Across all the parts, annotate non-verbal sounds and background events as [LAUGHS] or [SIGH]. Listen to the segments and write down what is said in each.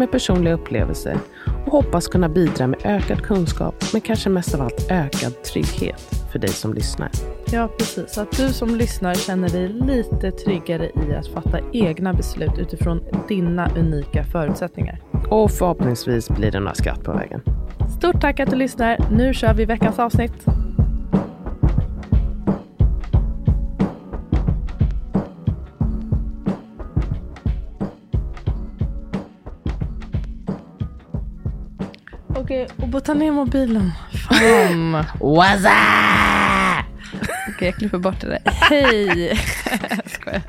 med personliga upplevelser och hoppas kunna bidra med ökad kunskap, men kanske mest av allt ökad trygghet för dig som lyssnar. Ja, precis. Att du som lyssnar känner dig lite tryggare i att fatta egna beslut utifrån dina unika förutsättningar. Och förhoppningsvis blir det några skratt på vägen. Stort tack att du lyssnar. Nu kör vi veckans avsnitt. Okej, och ta ner mobilen. Fan. Wazza! Okej, jag klipper bort det där. Hej! Jag skojar.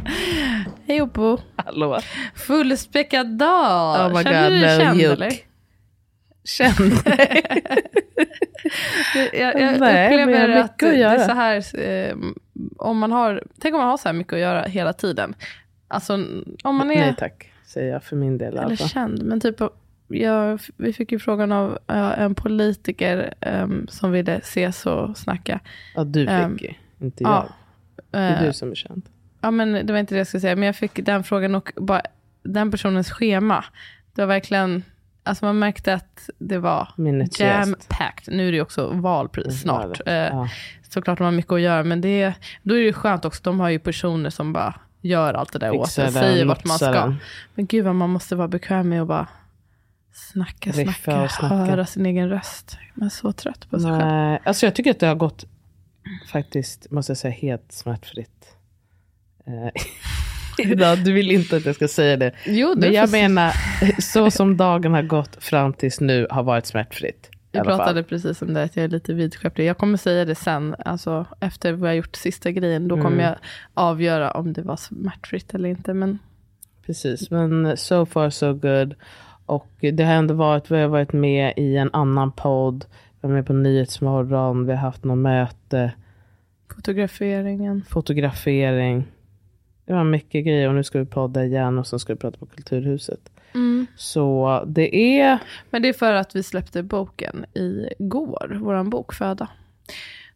Hej Oppo. Hallå. Fullspäckad dag. Oh my Känner God, du dig no känd eller? Kände [LAUGHS] Jag, jag Nej, jag upplever mycket att att det är så här, eh, om man har, tänk om man har så här mycket att göra hela tiden. Alltså om man är, Nej tack, säger jag för min del. eller fall. känd, men typ, jag, vi fick ju frågan av eh, en politiker em, som ville ses och snacka. Ja, du fick ju, inte jag. Ja, Det är eh, du som är känd. Ja, men det var inte det jag skulle säga. Men jag fick den frågan och bara, den personens schema. Det var verkligen, alltså man märkte att det var jam-packed. Nu är det ju också valpris snart. Ja, Eh, ja. Såklart de har mycket att göra, men det, då är det skönt också. De har ju personer som bara gör allt det där åt Fixar en, den, säger vart man ska. Men gud vad man måste vara bekväm med att bara snacka, snacka, och snacka. höra sin egen röst. Man är så trött på sig själv. Nej, alltså jag tycker att det har gått faktiskt, måste jag säga, helt smärtfritt. Eh, [LAUGHS] idag, du vill inte att jag ska säga det. Jo, Men jag menar, så som dagen har gått fram tills nu har varit smärtfritt. Vi fall. pratade precis om det, att jag är lite vidskeplig. Jag kommer säga det sen, alltså efter vi har gjort sista grejen. Då kommer Mm. jag avgöra om det var smärtfritt eller inte. Men Precis, men so far so good. Och det har ändå varit, vi har varit med i en annan podd. Vi var med på Nyhetsmorgon, vi har haft något möte, fotograferingen. fotografering. Det var mycket grejer och nu ska vi podda igen och sen ska vi prata på Kulturhuset. Så det är, Men det är för att vi släppte boken igår, vår bok Föda.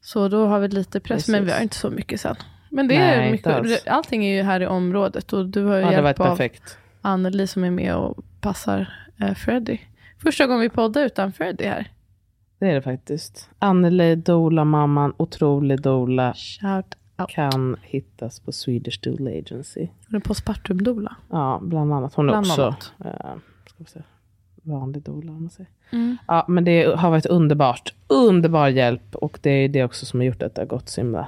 Så då har vi lite press, Precis. men vi har inte så mycket sen. Men det Nej, är mycket, allting är ju här i området och du har ju ja, hjälp av perfekt. Anneli som är med och passar Freddy. Första gången vi poddar utan Freddy här. Det är det faktiskt. Anneli, Dola-mamman, otrolig Dola, Shout out. kan hittas på Swedish Doula Agency. Hon är postpartum-doula. Ja, bland annat. Hon är Bland också annat. eh, ska vi säga, vanlig doula om man säger. Mm. Ja, men det har varit underbart. Underbar hjälp. Och det är det också som har gjort att det har gått så himla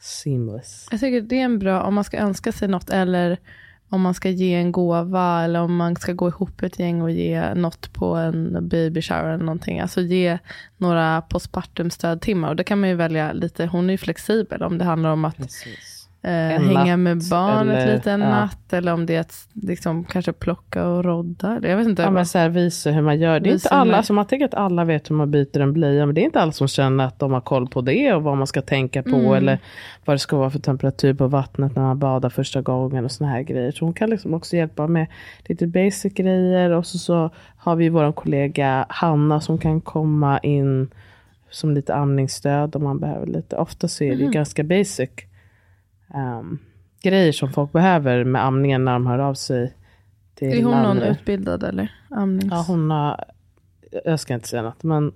seamless. Jag tycker det är en bra, om man ska önska sig något eller om man ska ge en gåva eller om man ska gå ihop ett gäng och ge något på en baby shower eller någonting. Alltså ge några postpartum stödtimmar. Och det kan man ju välja lite, hon är ju flexibel om det handlar om att Precis eh, En hänga natt med barnet eller- lite en ja. natt. Eller om det är att liksom, kanske plocka och rodda. Jag vet inte. Ja, men så här, visa hur man gör. Det är inte alla, alltså man tänker att alla vet hur man byter en blöja, men det är inte alla som känner att de har koll på det och vad man ska tänka på Mm. eller vad det ska vara för temperatur på vattnet när man badar första gången och såna här grejer. Så hon kan liksom också hjälpa med lite basic grejer och så, så har vi vår kollega Hanna som kan komma in som lite amningsstöd om man behöver lite. Ofta så är det Mm. ganska basic um, grejer som folk behöver med amningen när de hör av sig. Till är hon någon Anneli. utbildad eller? Amnings... Ja, hon har, jag ska inte säga något, men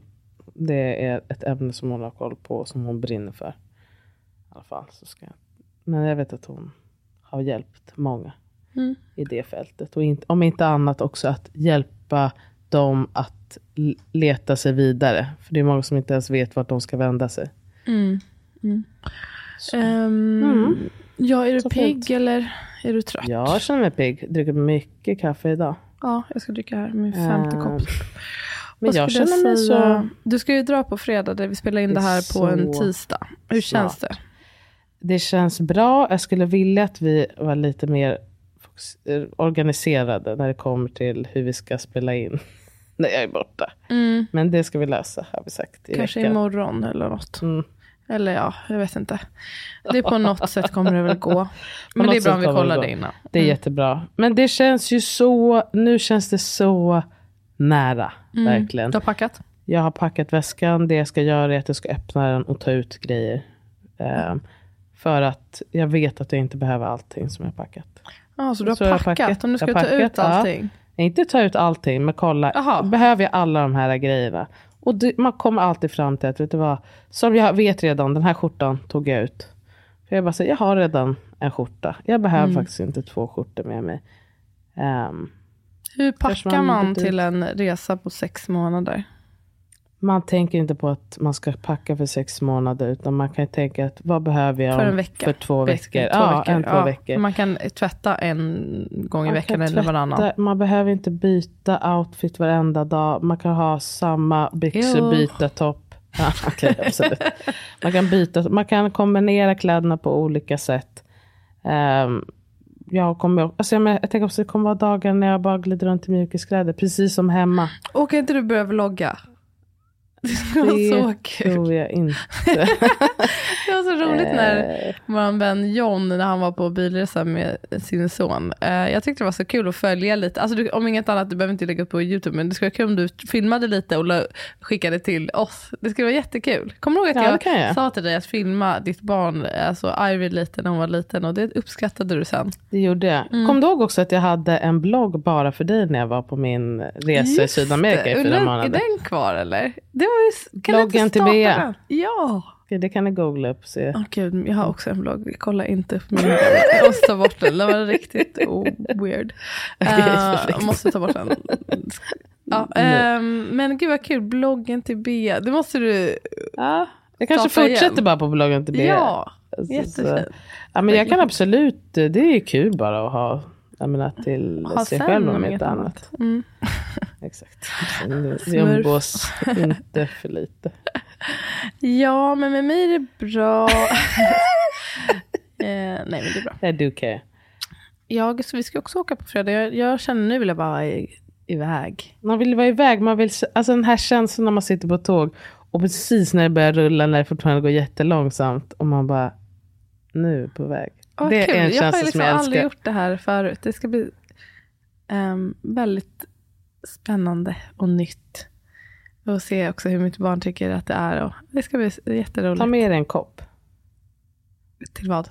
det är ett ämne som hon har koll på som hon brinner för. I alla fall. Så ska jag. Men jag vet att hon har hjälpt många Mm. i det fältet. Och inte, om inte annat också att hjälpa dem att leta sig vidare. För det är många som inte ens vet vart de ska vända sig. Mm. Mm. Ehm, Mm. Ja, är du Så pigg fint. eller är du trött? Jag känner mig pigg. Dricker mycket kaffe idag. Ja, jag ska dricka här min femte Ehm, kopp. Men jag känner mig så... Du ska ju dra på fredag, där vi spelar in Det det, är här på en tisdag. Hur känns det? Det känns bra. Jag skulle vilja att vi var lite mer eh, organiserade när det kommer till hur vi ska spela in [LAUGHS] när jag är borta. Mm, Men det ska vi lösa har vi sagt i kanske veckan. imorgon eller något. Mm. Eller ja, jag vet inte. Det är på något [LAUGHS] sätt kommer det väl gå. Men det är bra om vi det kollar det innan. Det är Mm. jättebra. Men det känns ju så, nu känns det så nära. Mm. Verkligen. Du har packat? Jag har packat väskan. Det jag ska göra är att jag ska öppna den och ta ut grejer. Ehm, för att jag vet att jag inte behöver allting som jag har packat. Ja, så du har Så packat, packat. om du ska ta ut packat, ja. allting. Inte ta ut allting, men kolla. Jaha. Behöver jag alla de här grejerna? Och det, man kommer alltid fram till att, vet du vad? Som jag vet redan, den här skjortan tog jag ut. För jag bara säger, jag har redan en skjorta. Jag behöver Mm. faktiskt inte två skjortor med mig. Ehm, Hur packar man man till en resa på sex månader? Man tänker inte på att man ska packa för sex månader. Utan man kan ju tänka att vad behöver jag För en vecka. för två veckor? Två ja, veckor. en, två Ja, veckor. Man kan tvätta en gång i Man veckan kan eller varannan. tvätta, Man behöver inte byta outfit varenda dag. Man kan ha samma byxor, Jo. byta topp. Ja, absolut. Man kan byta, man kan kombinera kläderna på olika sätt. Um, jag, kommer, alltså jag, jag tänker också att det kommer vara dagar när jag bara glider runt i mjukiskläder. Precis som hemma. Och kan inte du börja vlogga? Det [LAUGHS] vara så Det kul. tror jag inte. [LAUGHS] Det var så roligt när Eh, vår vän John, när han var på bilresa med sin son. Eh, jag tyckte det var så kul att följa lite. Alltså du, om inget annat, du behöver inte lägga upp på YouTube, men det skulle vara kul om du filmade lite och skickade till oss. Det skulle vara jättekul. Kommer du ihåg att Ja, det jag, jag. sa till dig att filma ditt barn, alltså Ivy lite när hon var liten och det uppskattade du sen. Det gjorde jag. Mm. Kom du ihåg också att jag hade en blogg bara för dig när jag var på min resa i Just Sydamerika i det. fyra månader? Är den kvar eller? Det var ju, kan Bloggen till Bea. den? Ja. Okej, Det kan ni googla upp och se. Åh gud, jag har också en blogg. Kolla inte upp min blogg. Jag måste ta bort den. Den var riktigt oh, weird. Jag måste ta bort den. [LAUGHS] Ja, ehm, men gud vad kul. Bloggen till Bea. Det måste du... Ja, jag kanske fortsätter igen. bara på bloggen till Bea. Ja, Alltså, jättefint. Ja, men jag kan absolut, det är kul bara att ha, jag menar till Ha sig själv om inte annat. Mm. [LAUGHS] Exakt. Vi umgås [LAUGHS] inte för lite. Ja, men med mig är det bra. [LAUGHS] eh, nej, men det är bra. Det är du kan. Jag, så vi ska också åka på fredag. Jag, jag känner nu vill jag bara vara i, iväg. Man vill vara iväg, man vill, alltså den här känslan när man sitter på tåg och precis när det börjar rulla, när det fortfarande går jättelångsamt och man bara, nu är på väg. Åh, det kul. är en jag har känsla liksom som jag aldrig älskar. gjort det här förut. Det ska bli ehm, väldigt spännande och nytt. Och se också hur mitt barn tycker att det är. Och det ska bli jätteroligt. Ta med dig en kopp. Till vad?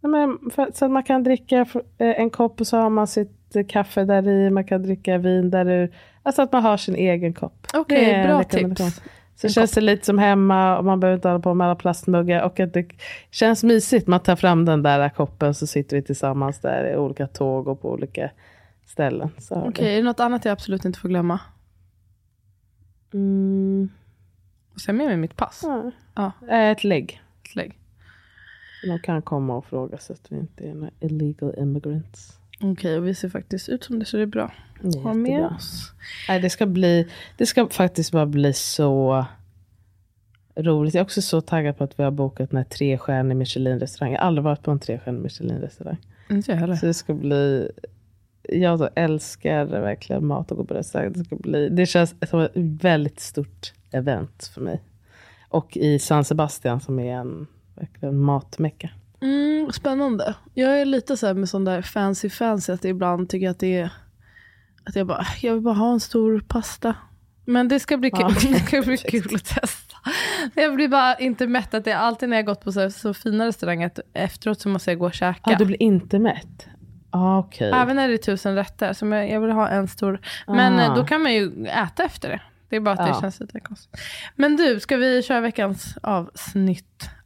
Nej, men för, så att man kan dricka eh, en kopp och så har man sitt kaffe där i, man kan dricka vin där ur. Alltså att man har sin egen kopp. Okej, en bra tips. Så En känns det lite som hemma och man behöver inte hålla på med alla plastmuggar. Och att det känns mysigt. Man tar fram den där koppen så sitter vi tillsammans där i olika tåg och på olika ställen. Okej, är det något annat jag absolut inte får glömma? Mm, Och jag med mig mitt pass. ja. Ja, Eh, Ett lägg. ett lägg. De kan komma och fråga så att vi inte är några illegal immigrants. Okej, och vi ser faktiskt ut som det så det är bra. Ha med oss. Nej, det ska bli, det ska faktiskt bara bli så roligt. Jag är också så taggad på att vi har bokat den här trestjärnig Michelin-restaurang. Jag har aldrig varit på en trestjärnig Michelin-restaurang. Inte jag heller. Så det ska bli, jag så älskar verkligen mat och gå på restaurang. Det, ska bli, det känns som ett väldigt stort event för mig. Och i San Sebastian som är en verkligen matmecka. Mm, spännande. Jag är lite så här med sån där fancy fancy att jag ibland tycker att det är att jag bara, jag vill bara ha en stor pasta. Men det ska bli kul, Ja. [LAUGHS] det ska bli kul att testa. Jag blir bara inte mätt. Att det är alltid när jag gått på så, så fina restauranger att efteråt så måste jag gå och käka. Ja, du blir inte mätt? Ah, Okej. Även när det är tusen rätter. Så jag, jag vill ha en stor. Men Ah. eh, då kan man ju äta efter det. Det är bara att det Ja. känns lite konstigt. Men du, ska vi köra veckans avsnitt?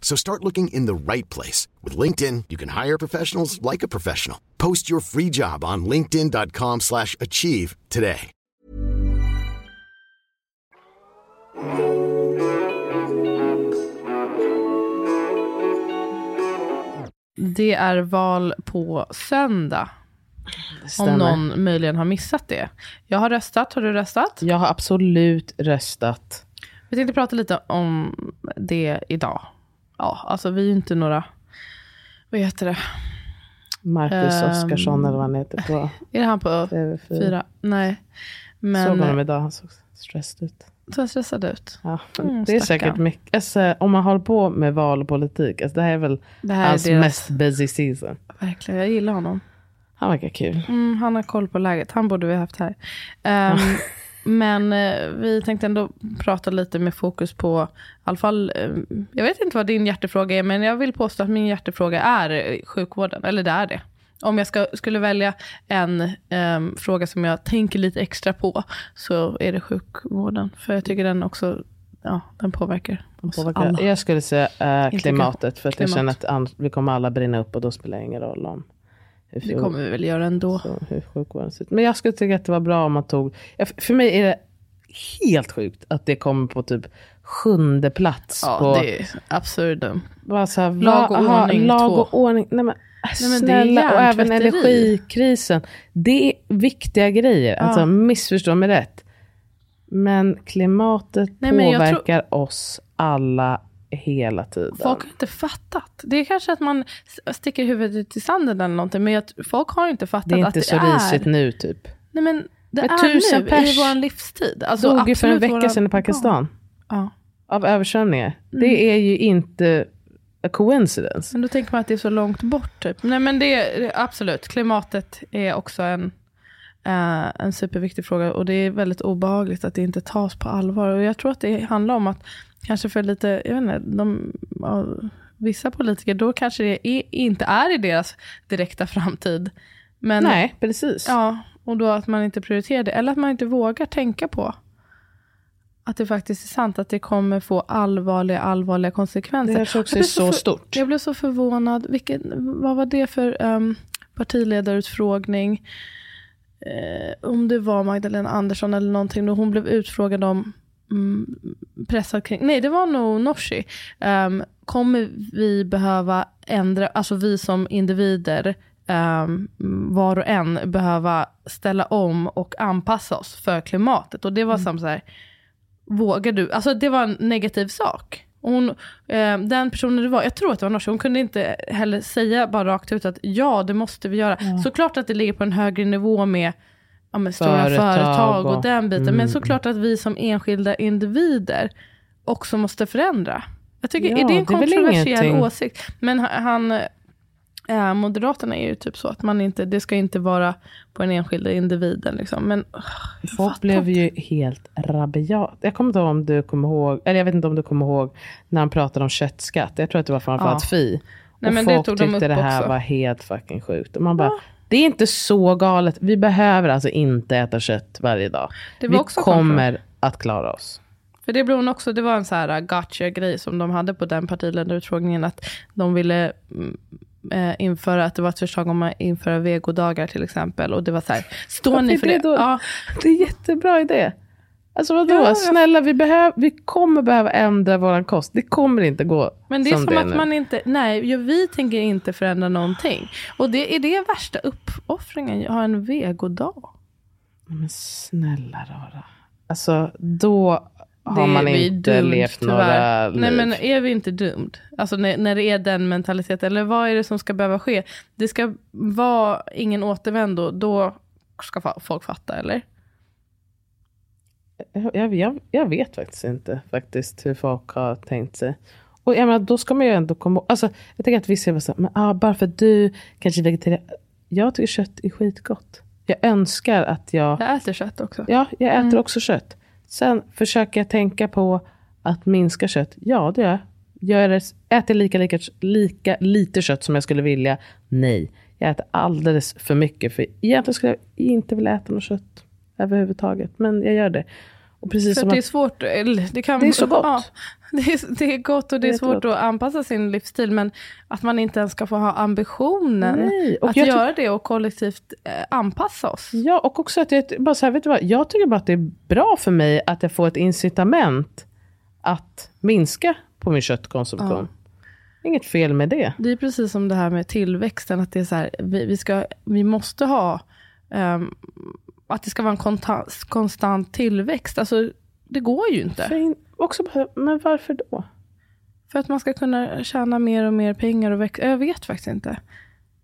So start looking in the right place. With LinkedIn, you can hire professionals like a professional. Post your free job on linkedin.com slash achieve today. Det är val på söndag. Om Stämmer. någon möjligen har missat det. Jag har röstat. Har du röstat? Jag har absolut röstat. Vi tänkte prata lite om det idag. Ja, alltså vi är ju inte några... Vad heter det? Marcus Ehm. Oskarsson eller vad han heter på [LAUGHS] Är det han på TV4. fyra? Nej. Såg Men honom idag, han såg stressed ut. Så jag stressad ut. Ja, Mm, det är stackarn. säkert mycket. Alltså, om man håller på med val och politik. Alltså, det här är väl här hans är deras, mest busy season. verkligen, jag gillar honom. Han verkar kul. Mm, han har koll på läget. Han borde vi ha haft här. Ehm, [LAUGHS] [LAUGHS] men eh, vi tänkte ändå prata lite med fokus på, i alla fall, eh, jag vet inte vad din hjärtefråga är, men jag vill påstå att min hjärtefråga är eh, sjukvården. Eller det är det. Om jag ska, skulle välja en ehm, fråga som jag tänker lite extra på, så är det sjukvården. För jag tycker den också, ja, den påverkar oss Påverkar- alla. Jag skulle säga eh, klimatet. För att jag klimat. känner att vi kommer alla brinna upp och då spelar det ingen roll om Det kommer vi väl göra ändå. så, hur sjukvården ser ut. Men jag skulle tycka att det var bra om man tog, för- mig är det helt sjukt att det kommer på typ sjunde plats. Ja, på, det är absurdum. bara så här, Lag och aha, ordning lag två. och ordning. Nej, men, Nej, men snälla, och även energikrisen. Det är viktiga grejer. Alltså Ja. missförstå mig rätt. Men klimatet Nej, men jag tror- påverkar oss alla hela tiden. Folk har inte fattat. Det är kanske att man sticker huvudet i sanden eller någonting, men folk har inte fattat det är att inte det så är... risigt nu typ. Nej, men det Men är tusen nu pers i vår livstid. Alltså, Dog ju för en vecka våra sedan i Pakistan. Ja. Av översvämningar. Mm. Det är ju inte a coincidence. Men då tänker man att det är så långt bort. Typ. Nej, men det är absolut. Klimatet är också en, eh, en superviktig fråga och det är väldigt obehagligt att det inte tas på allvar. Och jag tror att det handlar om att kanske för lite, jag vet inte, de, vissa politiker, då kanske det är, inte är i deras direkta framtid. Men, Nej, precis. Ja, och då att man inte prioriterar det. Eller att man inte vågar tänka på att det faktiskt är sant att det kommer få allvarliga, allvarliga konsekvenser. Det kanske också är så för- stort. Jag blev så förvånad. Vilken, vad var det för um, partiledarutfrågning? Eh, om det var Magdalena Andersson eller någonting. Då hon blev utfrågad om pressad kring, nej det var nog Nooshi. Um, kommer vi behöva ändra, alltså vi som individer, um, var och en behöva ställa om och anpassa oss för klimatet. Och det var som så här, vågar du, alltså det var en negativ sak. Hon, eh, den personen det var, jag tror att det var Nooshi, hon kunde inte heller säga bara rakt ut att ja, det måste vi göra. Såklart att det ligger på en högre nivå med, ja, med stora Företag företag och, och- den biten. Mm. Men såklart att vi som enskilda individer också måste förändra. Jag tycker, Ja, är det en det kontroversiell åsikt? Men han, eh, Moderaterna är ju typ så att man inte, det ska inte vara på den enskilda individen. Liksom. Men jag Folk blev ju helt rabiat. Jag kommer inte ihåg om du kommer ihåg, eller jag vet inte om du kommer ihåg när han pratade om köttskatt. Jag tror att det var framförallt Ja. Fi. Nej, och men det folk tyckte det här också. var helt fucking sjukt. Och man bara, det är inte så galet. Vi behöver alltså inte äta kött varje dag. Det Vi kommer att klara oss. För det blev också, det var en så här gotcha-grej som de hade på den partiledarutfrågningen, att de ville eh, införa, att det var ett förslag om att införa vegodagar till exempel. Och det var så här, står Varför ni för det det? Ja, Det är jättebra idé. Alltså vadå? Ja, jag- Snälla, vi, behöv, vi kommer behöva ändra vår kost. Det kommer inte gå men det är som som, det är att nu. man inte, nej, vi tänker inte förändra någonting. Och det är det värsta uppoffringen, ha en vegodag. Men snälla rara. Alltså då har Det- man inte doomed, levt tyvärr. några liv. Nej men är vi inte doomed? Alltså när, när det är den mentaliteten, eller vad är det som ska behöva ske? Det ska vara ingen återvändo, då ska folk fatta eller? Jag, jag, jag vet faktiskt inte faktiskt hur folk har tänkt sig. Och jag menar, då ska man ju ändå komma alltså, Jag tänker att vissa är så men ah, bara för att du kanske är vegetarian. Jag tycker kött är skitgott. Jag önskar att jag, Jag äter kött också. ja, jag äter Mm. också kött. Sen försöker jag tänka på att minska kött. Ja, det gör jag. Gör det, äter lika, lika, lika lite kött som jag skulle vilja? Nej. Jag äter alldeles för mycket. För egentligen skulle jag inte vilja äta något kött överhuvudtaget. Men jag gör det. Och precis För som att det är svårt, det, kan, Det är så gott. Ja, det, är, det är gott och det är Det svårt att anpassa sin livsstil, men att man inte ens ska få ha ambitionen Nej, att göra det och kollektivt eh, anpassa oss. Ja, och också att jag, bara så här, vet du vad? jag tycker bara att det är bra för mig att jag får ett incitament att minska på min köttkonsumtion. Inget fel med det. Det är precis som det här med tillväxten, att det är så här, vi, vi, ska, vi måste ha, ehm, att det ska vara en konstant, konstant tillväxt. Alltså, det går ju inte. Fin, också men varför då? För att man ska kunna tjäna mer och mer pengar och växa. Jag vet faktiskt inte.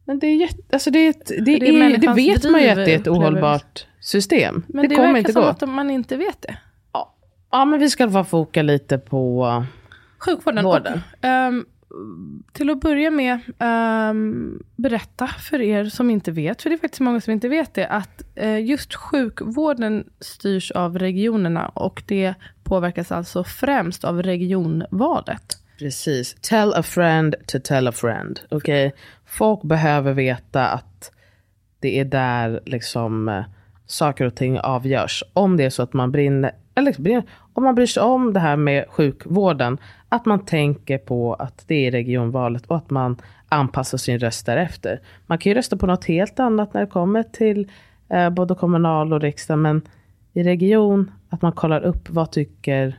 Men det är jätte, alltså det, är ett, det, det är det vet man ju att det är ett ohållbart system. Men det, det, kommer verkar inte som gå. att man inte vet det. Ja, men vi ska få foka lite på Sjukvården. Vården. Och, ehm, till att börja med, um, berätta för er som inte vet, för det är faktiskt många som inte vet det, att uh, just sjukvården styrs av regionerna och det påverkas alltså främst av regionvalet. Precis. Tell a friend to tell a friend. Okay? Folk behöver veta att det är där liksom saker och ting avgörs. Om det är så att man brinner, eller brinner, om man bryr sig om det här med sjukvården, att man tänker på att det är regionvalet och att man anpassar sin röst därefter. Man kan ju rösta på något helt annat när det kommer till eh, både kommunal och riksdag, men i region, att man kollar upp vad tycker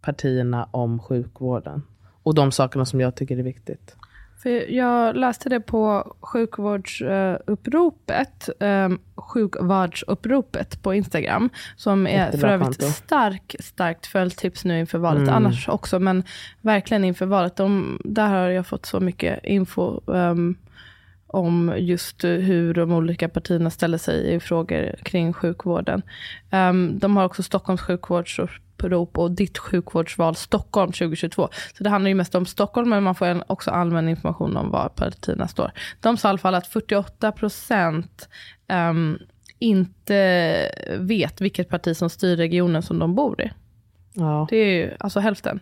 partierna om sjukvården. Och de sakerna som jag tycker är viktigt. För jag läste det på sjukvårdsuppropet, eh, sjukvårdsuppropet på Instagram, som är Jättebra för övrigt konto. stark, starkt följtips nu inför valet, Mm. annars också, men verkligen inför valet. De, där har jag fått så mycket info ehm, om just eh, hur de olika partierna ställer sig i frågor kring sjukvården. Ehm, de har också Stockholms sjukvårdsupprop och Ditt sjukvårdsval Stockholm 2022. Så det handlar ju mest om Stockholm, men man får också allmän information om var partierna står. De sa i alla fall att 48 procent ehm, inte vet vilket parti som styr regionen som de bor i. Ja. Det är ju alltså hälften.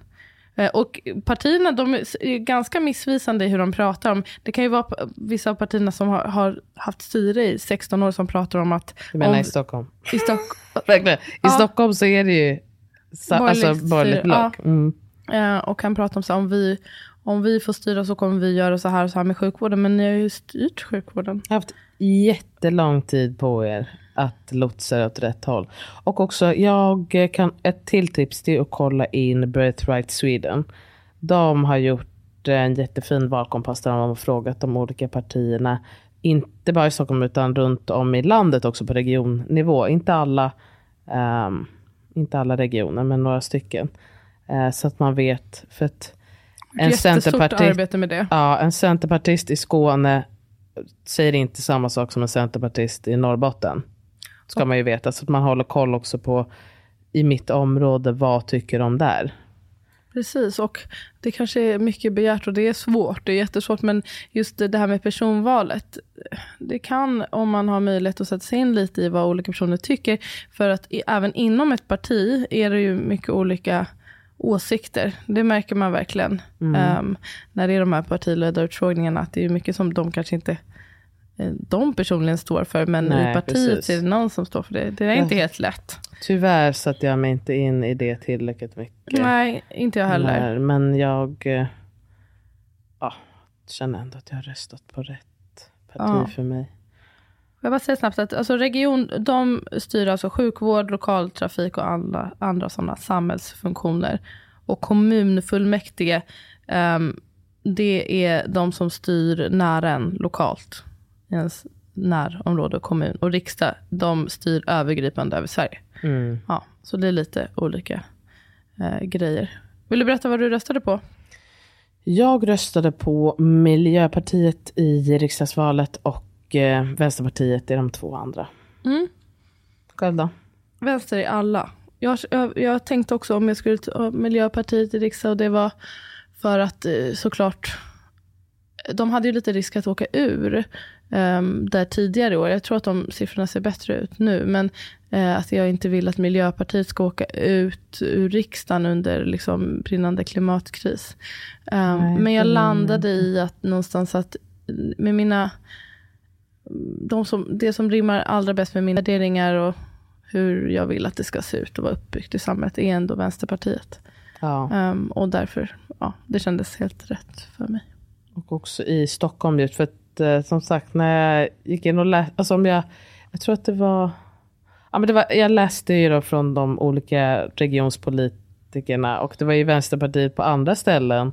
Eh, Och partierna de är ganska missvisande i hur de pratar om. Det kan ju vara vissa av partierna som har, har haft styre i 16 år som pratar om att Jag menar om, i Stockholm. i Stock. [LAUGHS] I Ja. Stockholm så är det ju sa, Borgerligt alltså, borgerligt block. Mm. eh, och kan prata om så om vi, om vi får styra så kommer vi göra så här och så här med sjukvården. Men ni har ju styrt sjukvården. Jag har haft jättelång tid på er att lotsa er åt rätt håll. Och också, jag kan, ett till tips det är att kolla in Birthright Sweden. De har gjort en jättefin valkompass där de har frågat de olika partierna. Inte bara i Stockholm utan runt om i landet också på regionnivå. Inte alla, ehm, inte alla regioner men några stycken. Eh, så att man vet. För att en det. Ja, en centerpartist i Skåne säger inte samma sak som en centerpartist i Norrbotten. Ska man ju veta. Så att man håller koll också på i mitt område, vad tycker de där? Precis, och det kanske är mycket begärt och det är svårt. Det är jättesvårt, men just det här med personvalet. Det kan, om man har möjlighet att sätta sig in lite i vad olika personer tycker. För att även inom ett parti är det ju mycket olika åsikter. Det märker man verkligen. ehm, när det är de här partiledarutfrågningarna. Att det är mycket som de kanske inte de personligen står för. Men Nej, i partiet precis. är det någon som står för det. Det är inte helt lätt. Tyvärr satte jag mig inte in i det tillräckligt mycket. Nej, inte jag heller. När- Men jag eh, ja, känner ändå att jag har röstat på rätt parti Ja. för mig. Jag bara säga snabbt att alltså region, de styr alltså sjukvård, lokaltrafik och andra, andra sådana samhällsfunktioner. Och kommunfullmäktige, ehm, det är de som styr nära en lokalt. Ens närområde och kommun. Och riksdag, de styr övergripande över Sverige. Mm. Ja, så det är lite olika eh, grejer. Vill du berätta vad du röstade på? Jag röstade på Miljöpartiet i riksdagsvalet och eh, Vänsterpartiet i de två andra. Mm. Själv då? Vänster i alla. Jag, jag, jag tänkte också om jag skulle ta Miljöpartiet i riksdag och det var för att eh, såklart de hade ju lite risk att åka ur um, där tidigare i år. Jag tror att de siffrorna ser bättre ut nu. Men eh, att jag inte vill att Miljöpartiet ska åka ut ur riksdagen under liksom, brinnande klimatkris. Um, Nej, men jag landade i att någonstans att med mina de som, det som rimmar allra bäst med mina värderingar och hur jag vill att det ska se ut och vara uppbyggt i samhället är ändå Vänsterpartiet. Ja. Ehm, och därför, ja, det kändes helt rätt för mig. Och också i Stockholm för att eh, som sagt när jag gick in och läste, alltså om jag, jag tror att det var, ja men det var, jag läste ju då från de olika regionspolitikerna och det var ju Vänsterpartiet på andra ställen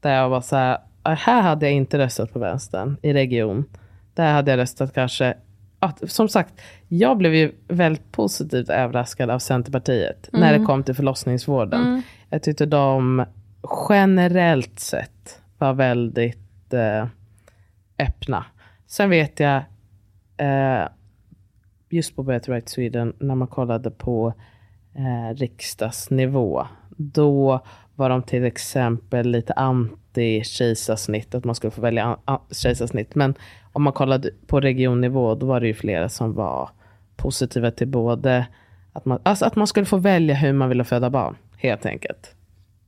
där jag var så här, "Ah, här hade jag inte röstat på vänstern i region. Där hade jag röstat kanske, att, som sagt, jag blev ju väldigt positivt överraskad av Centerpartiet när det kom till förlossningsvården. Jag tyckte de generellt sett var väldigt eh, öppna. Sen vet jag, eh, just på Birthright Sweden, när man kollade på eh, riksdagsnivå. Då var de till exempel lite anti-kejsarsnitt, att man skulle få välja kejsarsnitt. Men om man kollade på regionnivå, då var det ju flera som var positiva till både att man, alltså att man skulle få välja hur man ville föda barn, helt enkelt.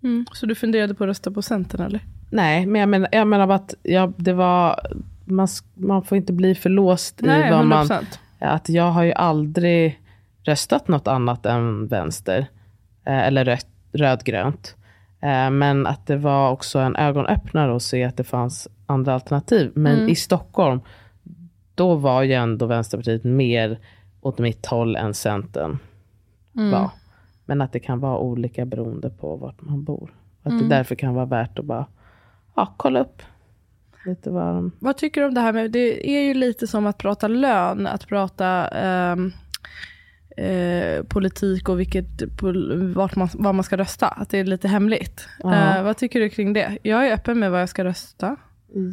Mm. Så du funderade på att rösta på Centern eller? Nej, men jag menar, jag menar att ja, det var, man, man får inte bli för låst i Nej, vad 100%. man... Att jag har ju aldrig röstat något annat än vänster. Eh, eller rött, rödgrönt. Eh, men att det var också en ögonöppnare att se att det fanns andra alternativ. Men Mm. i Stockholm, då var ju ändå Vänsterpartiet mer åt mitt håll än Centern Mm. var. Men att det kan vara olika beroende på vart man bor. Att Mm. det därför kan vara värt att bara ja, kolla upp lite vad. Vad tycker du om det här med, det är ju lite som att prata lön, att prata ehm, eh, politik och vilket, pol- vart man, vad man ska rösta. Att det är lite hemligt. Eh, vad tycker du kring det? Jag är öppen med vad jag ska rösta.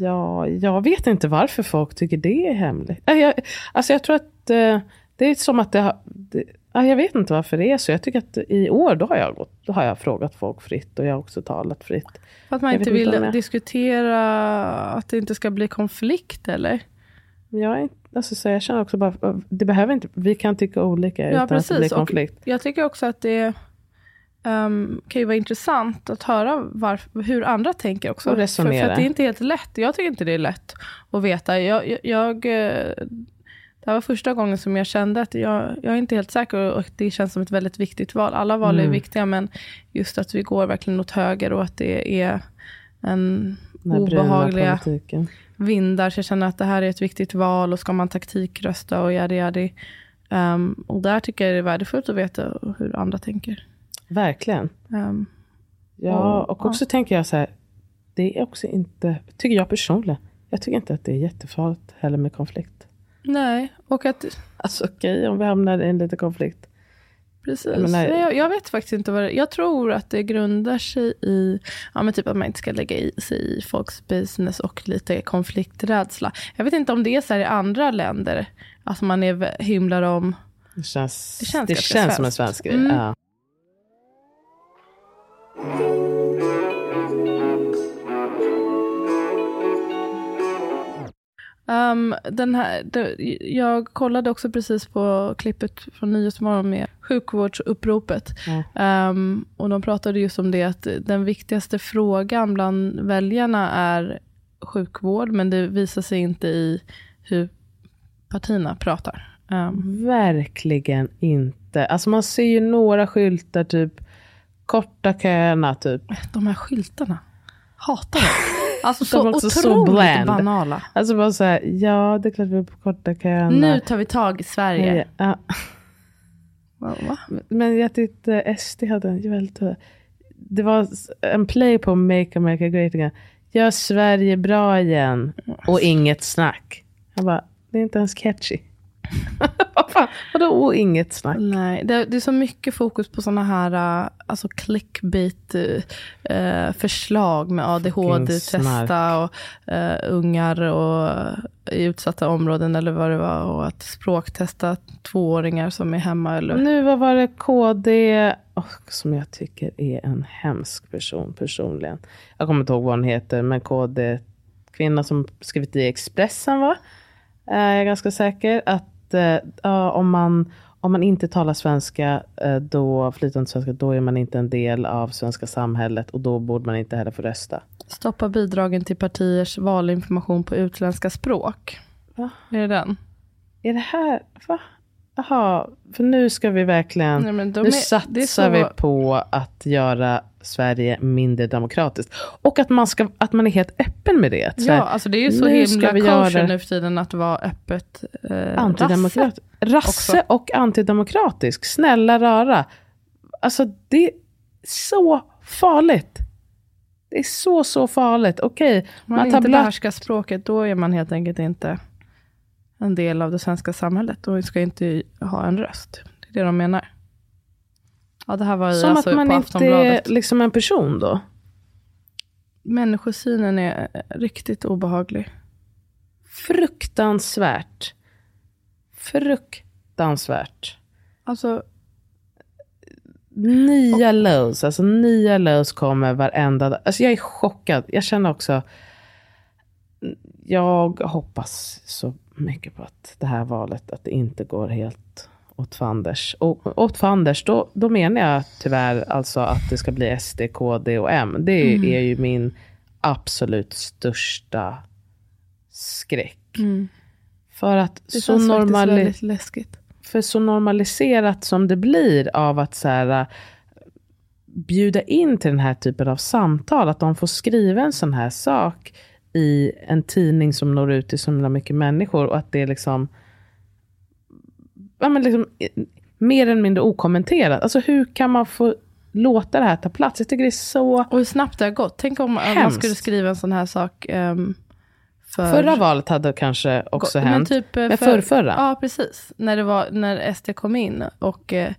Ja, jag vet inte varför folk tycker det är hemligt. Äh, Jag, alltså jag tror att eh, det är som att det har... Det, ja, jag vet inte varför det är så. Jag tycker att i år då har jag, gått, då har jag frågat folk fritt och jag har också talat fritt. För att man Jag inte inte vill jag- diskutera att det inte ska bli konflikt eller? Jag, inte- alltså, så jag känner också bara, det behöver inte, vi kan tycka olika utan att det blir Och konflikt. jag tycker också att det um, kan ju vara intressant att höra varf- hur andra tänker också. Och För, resonera. för att det är inte helt lätt. Jag tycker inte det är lätt att veta. Jag, jag, jag, eh, det här var första gången som jag kände att jag, jag är inte helt säker och det känns som ett väldigt viktigt val. Alla val är Mm. viktiga men just att vi går verkligen åt höger och att det är en obehagliga politiken. vindar. Så jag känner att det här är ett viktigt val och ska man taktikrösta och yadi yadi. Um, och där tycker jag det är värdefullt att veta hur andra tänker. Verkligen. Um, Ja, Och- och också tänker jag så här, det är också inte, tycker jag personligen, jag tycker inte att det är jättefarligt heller med konflikt. Nej, och att Alltså okej om vi hamnar i en liten konflikt. precis. Jag menar- Nej, jag, jag vet faktiskt inte vad det Jag tror att det grundar sig i ja, men typ att man inte ska lägga i sig i folks business och lite konflikträdsla. Jag vet inte om det är så här i andra länder. Att man är, hymlar om Det känns, Det känns det känns som en svensk grej. Mm. Ja. Um, den här, det, jag kollade också precis på klippet från Nyhetsmorgon med sjukvårdsuppropet. Um, och de pratade just om det att den viktigaste frågan bland väljarna är sjukvård, men det visar sig inte i hur partierna pratar. Um, Verkligen inte. Alltså man ser ju några skyltar, typ korta köerna, typ. de här skyltarna, hatar dem. Alltså så också så otroligt bland. banala. Alltså bara så här, ja det är klart vi är på korta köerna. Nu tar vi tag i Sverige. Ja. Va? [LAUGHS] Men jag tyckte SD hade en väldigt... Det var en play på Make America Great Again. Gör Sverige bra igen. Och inget snack. Jag bara, det är inte ens catchy. Vad [LAUGHS] fan, vadå inget snack? Nej, det, det är så mycket fokus på sådana här uh, alltså clickbait uh, förslag med ADHD-testa och uh, ungar och, i utsatta områden eller vad det var och att språktesta tvååringar som är hemma. Eller, Nu vad var det KD, oh, som jag tycker är en hemsk person personligen. Jag kommer inte ihåg vad hon heter, men KD, kvinna som skrivit i Expressen va? Eh, Jag är ganska säker att ja, om, man, om man inte talar svenska, eh, då, flytande svenska, då är man inte en del av svenska samhället och då borde man inte heller få rösta. Stoppa bidragen till partiers valinformation på utländska språk. Va? Är det den? Är det här, va? Jaha, för nu ska vi verkligen, Nej, nu är- satsar så- vi på att göra Sverige mindre demokratiskt. Och att man, ska, att man är helt öppen med det. Så här, Ja, alltså det är ju så himla kosher nu för tiden att vara öppet eh, antidemokrat, rasse. rasse och antidemokratisk. Snälla rara. Alltså det är så farligt. Det är så, så farligt. Okej, Om man man inte blöt... behärskar språket, då är man helt enkelt inte en del av det svenska samhället. Då ska inte ha en röst. Det är det de menar. Ja, det här var Som alltså att man på inte är liksom en person då. Människosynen är riktigt obehaglig. Fruktansvärt. Fruktansvärt. Alltså, nya lows, alltså nya lows kommer varenda dag. Alltså jag är chockad. Jag känner också, jag hoppas så mycket på att det här valet, att det inte går helt åt fanders. Och åt fanders, då, då menar jag tyvärr alltså att det ska bli SD, KD och M. Det Mm. är ju min absolut största skräck. För att Det så normali- läskigt. för så normaliserat som det blir av att så här, äh, bjuda in till den här typen av samtal, att de får skriva en sån här sak i en tidning som når ut till så mycket människor och att det är liksom, ja, men liksom mer eller mindre okommenterat. Alltså hur kan man få låta det här ta plats? Jag tycker det är så... Och hur snabbt det har gått. Tänk om man Hemskt. skulle skriva en sån här sak ehm, för... Förra valet hade kanske också Men hänt. typ, eh, Men för- förrförra. Ja, precis. När, det var, när SD kom in och eh,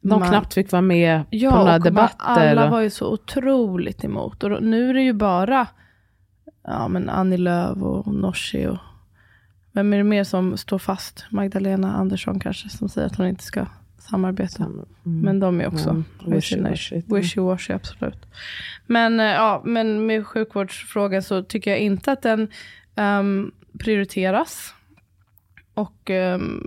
de man- knappt fick vara med Ja, på några man- debatter. alla var ju så otroligt emot. Och nu är det ju bara ja, men Annie Lööf och Nooshi och vem är det mer som står fast? Magdalena Andersson kanske, som säger att hon inte ska samarbeta. Mm. Men de är också sina- wishy-washy. wishy-washy, absolut. Men, eh, ja, men med sjukvårdsfrågan så tycker jag inte att den ehm, prioriteras. Och ehm,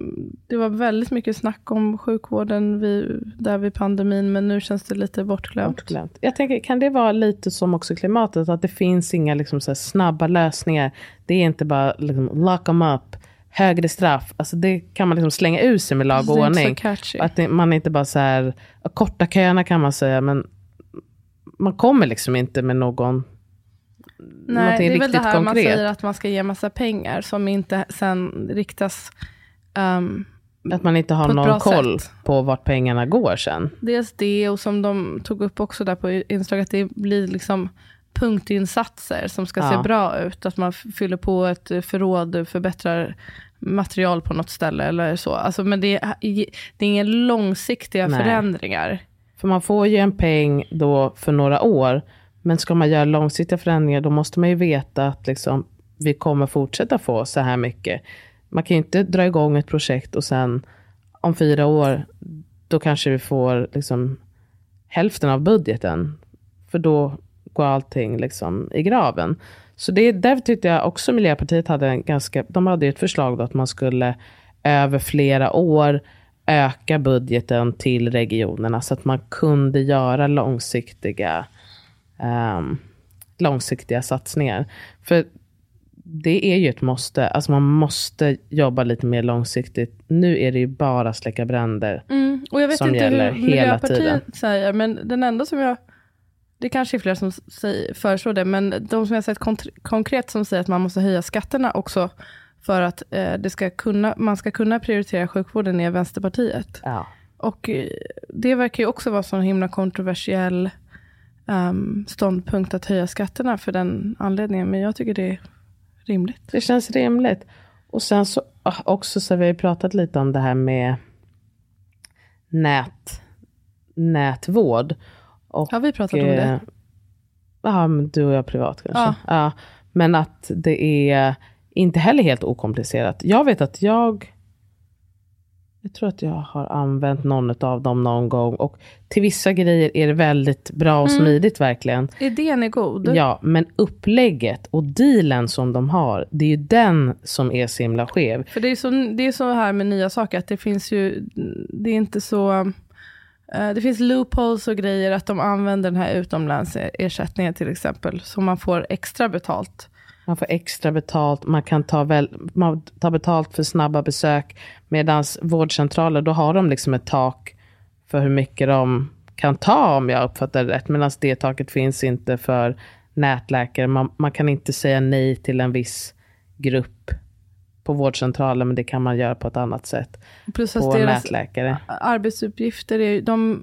det var väldigt mycket snack om sjukvården vid, där vid pandemin, men nu känns det lite bortglömt. Bortglömt. Jag tänker, kan det vara lite som också klimatet, att det finns inga liksom, så snabba lösningar. Det är inte bara liksom, lock them up, högre straff. Alltså, det kan man liksom slänga ur sig med lag och ordning. Att det, man inte bara så här, korta köerna kan man säga, men man kommer liksom inte med någon Nej, det är väl det här man konkret. säger att man ska ge massa pengar som inte sen riktas ehm, Att man inte har någon koll sätt. på vart pengarna går sen. Dels det och som de tog upp också där på Instagram, att det blir liksom punktinsatser som ska se Ja. bra ut. Att man fyller på ett förråd, förbättrar material på något ställe eller så. Alltså, men det är, det är inga långsiktiga Nej. förändringar. För man får ju en peng då för några år. Men ska man göra långsiktiga förändringar då måste man ju veta att liksom, vi kommer fortsätta få så här mycket. Man kan ju inte dra igång ett projekt och sen om fyra år då kanske vi får liksom, hälften av budgeten. För då går allting liksom i graven. Så det, därför tyckte jag också Miljöpartiet hade en ganska, de hade ett förslag då att man skulle över flera år öka budgeten till regionerna så att man kunde göra långsiktiga, ehm, långsiktiga satsningar. För det är ju ett måste. Alltså man måste jobba lite mer långsiktigt. Nu är det ju bara släcka bränder. Mm. Och jag vet Som inte gäller hur hela tiden. säger, men den enda som jag, det kanske är fler som säger, föreslår det, men de som jag sett konkret som säger att man måste höja skatterna också för att eh, det ska kunna, man ska kunna prioritera sjukvården är Vänsterpartiet. Ja. Och eh, det verkar ju också vara så en himla kontroversiell ehm, ståndpunkt att höja skatterna för den anledningen, men jag tycker det är rimligt. Det känns rimligt. Och sen så ah, också så har vi pratat lite om det här med nät, nätvård. Och, Har vi pratat om det? eh, Ja, men du och jag privat kanske. Ja. Ja. men att det är inte heller helt okomplicerat. Jag vet att jag jag tror att jag har använt någon av dem någon gång. Och till vissa grejer är det väldigt bra och Mm. smidigt verkligen. Idén är god. Ja, men upplägget och dealen som de har, det är ju den som är så himla skev. För det är, så, det är så här med nya saker, att det finns ju, det är inte så, eh, det finns loopholes och grejer, att de använder den här utomlandsersättningen till exempel, så man får extra betalt. Man får extra betalt, man kan ta, väl, man tar betalt för snabba besök. Medan vårdcentraler, då har de liksom ett tak för hur mycket de kan ta om jag uppfattar det rätt. Medan det taket finns inte för nätläkare. Man, man kan inte säga nej till en viss grupp på vårdcentralen, men det kan man göra på ett annat sätt Plus på nätläkare. arbetsuppgifter är de,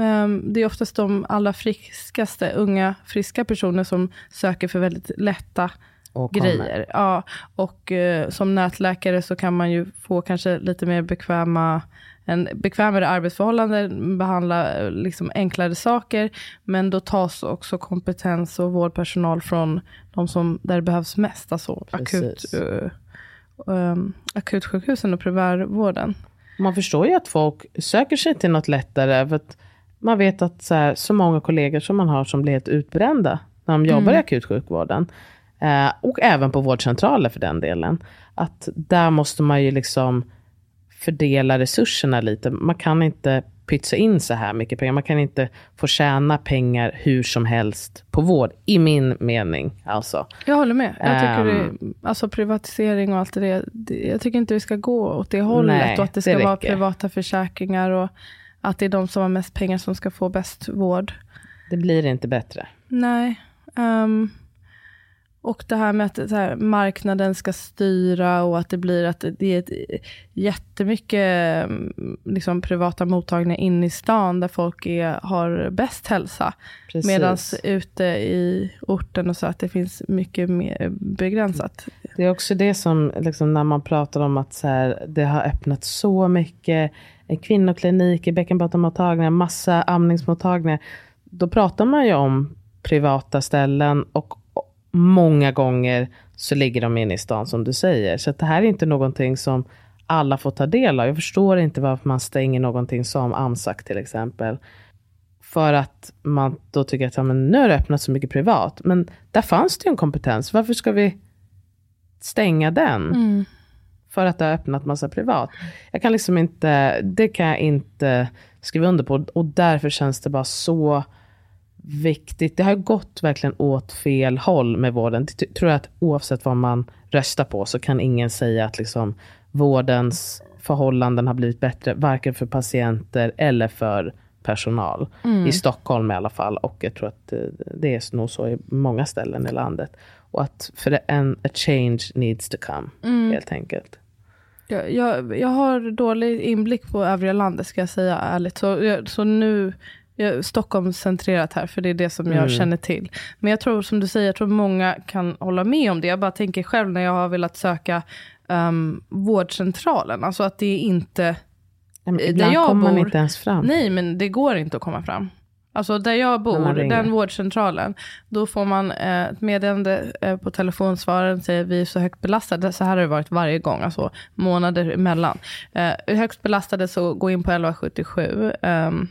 ehm, det är oftast de allra friskaste, unga, friska personer som söker för väldigt lätta Och grejer. Ja, och eh, som nätläkare så kan man ju få kanske lite mer bekväma en bekvämare arbetsförhållanden, behandla eh, liksom enklare saker, men då tas också kompetens och vårdpersonal från de som, där det behövs mest, alltså akut, Precis. Um, akutsjukhusen och primärvården. Man förstår ju att folk söker sig till något lättare. För att man vet att så, här, så många kollegor som man har som blir helt utbrända när de jobbar i akutsjukvården. Eh, och även på vårdcentraler för den delen. Att där måste man ju liksom fördela resurserna lite. Man kan inte pytsa in så här mycket pengar. Man kan inte få tjäna pengar hur som helst på vård, i min mening. Alltså. Jag håller med. Jag tycker Ehm. det, alltså privatisering och allt det, det, jag tycker inte vi ska gå åt det hållet. Nej, och att det ska det vara privata försäkringar och att det är de som har mest pengar som ska få bäst vård. Det blir inte bättre. Nej. ehm, och det här med att här, marknaden ska styra och att det blir att det är ett, jättemycket mm, liksom, privata mottagningar inne i stan där folk är, har bäst hälsa. Medan ute i orten och så att det finns mycket mer begränsat. Det är också det som, liksom, när man pratar om att så här, det har öppnat så mycket en kvinnoklinik, i bäckenbottenmottagningar, massa amningsmottagningar. Då pratar man ju om privata ställen och många gånger så ligger de inne i stan som du säger. Så det här är inte någonting som alla får ta del av. Jag förstår inte varför man stänger någonting som Amsac till exempel. För att man då tycker att ja, men nu har det öppnat så mycket privat. Men där fanns det ju en kompetens. Varför ska vi stänga den? För att det har öppnat massa privat. Jag kan liksom inte, det kan jag inte skriva under på. Och därför känns det bara så viktigt. Det har gått verkligen åt fel håll med vården. Det tror jag att oavsett vad man röstar på så kan ingen säga att liksom vårdens förhållanden har blivit bättre, varken för patienter eller för personal. I Stockholm i alla fall. Och jag tror att eh, det är nog så i många ställen i landet. Och att för en a change needs to come, helt enkelt. Jag, jag, jag har dålig inblick på övriga landet ska jag säga ärligt. Så, jag, så nu, jag, Stockholm centrerat här, för det är det som jag känner till. Men jag tror som du säger, jag tror många kan hålla med om det. Jag bara tänker själv när jag har velat söka um, vårdcentralen, alltså att det är inte men Där ibland jag kommer man bor- inte ens fram. Nej, men det går inte att komma fram. Alltså där jag bor, man den vårdcentralen, då får man eh, ett meddelande eh, på telefonsvararen, säger vi är så högt belastade, så här har det varit varje gång, alltså månader emellan. Eh, högst belastade så gå in på 1177 ehm,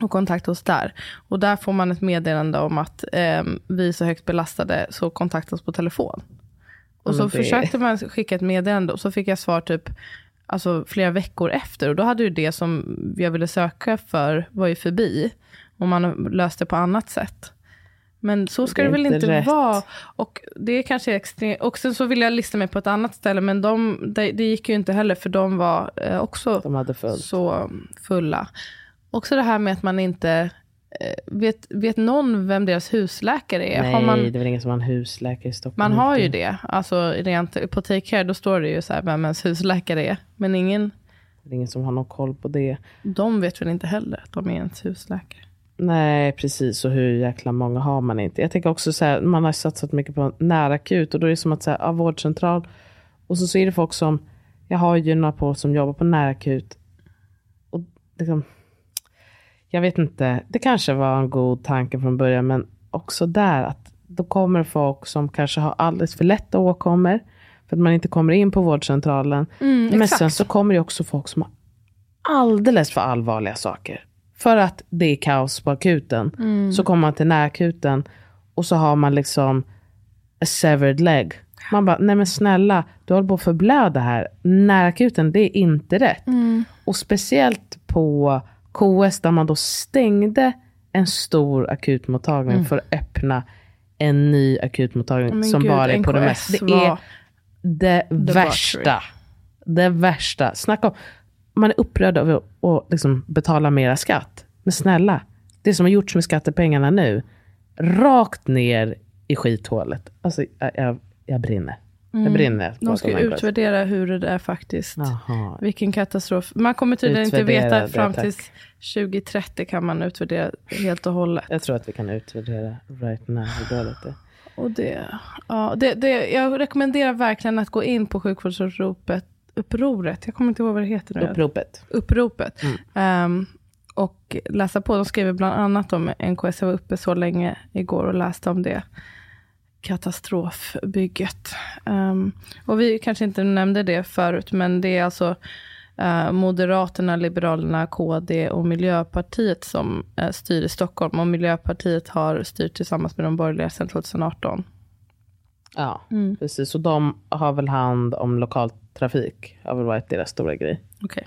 och kontakta oss där. Och där får man ett meddelande om att ehm, vi är så högt belastade, så kontakta oss på telefon. Och så det- försökte man skicka ett meddelande och så fick jag svar typ alltså, flera veckor efter. Och då hade ju det som jag ville söka för var ju förbi. Och man löste på annat sätt. Men så ska Det det, väl inte rätt. vara. Och det kanske är extremt. Och sen så ville jag lista mig på ett annat ställe. Men de, det, det gick ju inte heller för de var eh, också De så fulla. Också det här med att man inte eh, vet, vet någon vem deras husläkare är. Nej, Har man, det är väl ingen som har en husläkare i Stockholm. man har ju det. Alltså rent på Take Care, då står det ju så här vem ens husläkare är. Men ingen, Det är ingen som har någon koll på det. de vet väl inte heller att de är ens husläkare. Nej, precis. Och hur jäkla många har man inte. Jag tänker också så här, man har satsat mycket på närakut och då är det som att säga, ja, vårdcentral. Och så, så är det folk som, jag har ju några på som jobbar på närakut. Och liksom, jag vet inte, det kanske var en god tanke från början, men också där att då kommer folk som kanske har alldeles för lätta åkommor, för att man inte kommer in på vårdcentralen. Men exakt. sen så kommer det också folk som har alldeles för allvarliga saker. För att det är kaos på akuten. Så kommer man till närakuten och så har man liksom a severed leg. Man bara, nej men snälla, du håller på att förblöda här. Närakuten, det är inte rätt. Och speciellt på KS där man då stängde en stor akutmottagning för att öppna en ny akutmottagning Men som gud, bara är på det mest. Det är det värsta. Det värsta. Snacka om, man är upprörd över att liksom betala mera skatt. Men snälla, det som har gjorts med skattepengarna nu, rakt ner i skithålet. Alltså, jag, jag, jag brinner. Jag brinner. Mm. De ska utvärdera hur det är faktiskt. Jaha. Vilken katastrof. Man kommer tydligen inte Utvärdera veta det, fram till 2030 kan man utvärdera helt och hållet. Jag tror att vi kan utvärdera right now det är. Och det, ja, det, det, jag rekommenderar verkligen att gå in på sjukvårdsuppropet. Upproret, jag kommer inte ihåg vad det heter nu. Uppropet. uppropet. Mm. Ehm, och läsa på. De skriver bland annat om NKS. Jag var uppe så länge igår och läste om det katastrofbygget. Ehm, och vi kanske inte nämnde det förut, men det är alltså eh, Moderaterna, Liberalerna, KD och Miljöpartiet som eh, styr i Stockholm. Och Miljöpartiet har styrt tillsammans med de borgerliga sedan 2018. Ja, Mm. precis. Och de har väl hand om lokaltrafik. har väl varit deras stora grej. Okej.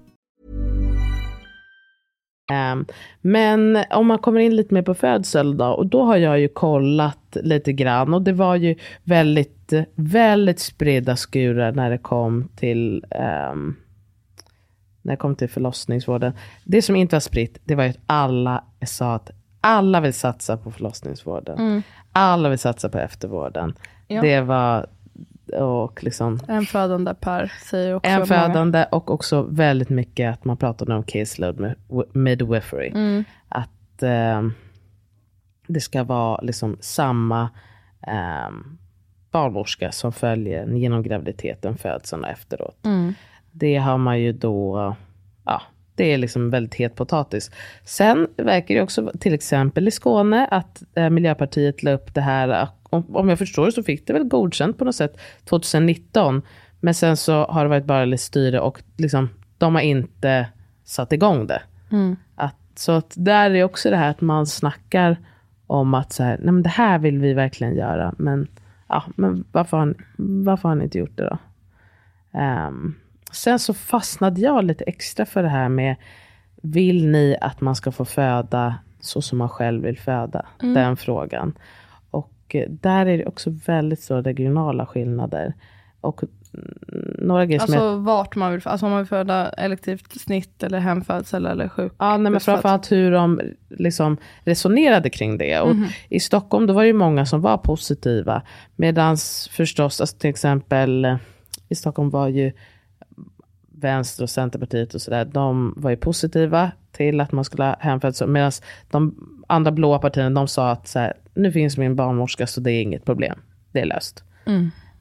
Ehm, men om man kommer in lite mer på födsel då, och då har jag ju kollat lite grann och det var ju väldigt, väldigt spridda skurar när det kom till ehm, när det kom till förlossningsvården. Det som inte var spritt, det var ju att alla sa att alla vill satsa på förlossningsvården. Alla vill satsa på eftervården. Ja. Det var, och liksom, En födande per säger också en många. födande och också väldigt mycket att man pratade om caseload med midwifery. Mm. Att eh, det ska vara liksom samma eh, barnmorska som följer genom graviditeten, födseln och efteråt. Mm. Det har man ju då, ja, det är liksom väldigt het potatis. Sen verkar det också, till exempel i Skåne, att eh, Miljöpartiet la upp det här, om, om jag förstår det så fick det väl godkänt på något sätt 2019. Men sen så har det varit bara lite styre och liksom, de har inte satt igång det. Att, så att där är också det här att man snackar om att så här, nej men det här vill vi verkligen göra. Men, ja, men varför, har ni, varför har ni inte gjort det då? Ehm, sen så fastnade jag lite extra för det här med, vill ni att man ska få föda så som man själv vill föda? Den frågan. Och eh, där är det också väldigt stora regionala skillnader. Och mm, några grejer som jag Alltså vart man vill, alltså om man vill föda elektivt snitt eller hemfödsel eller sjuk. Ja, nej, men framförallt hur de liksom resonerade kring det. Och I Stockholm då var det ju många som var positiva. Medan förstås, alltså till exempel eh, i Stockholm var ju Vänster och Centerpartiet och sådär, de var ju positiva till att man skulle ha hemfödsel. Medan de andra blåa partierna, de sa att så här, nu finns min barnmorska så det är inget problem. Det är löst.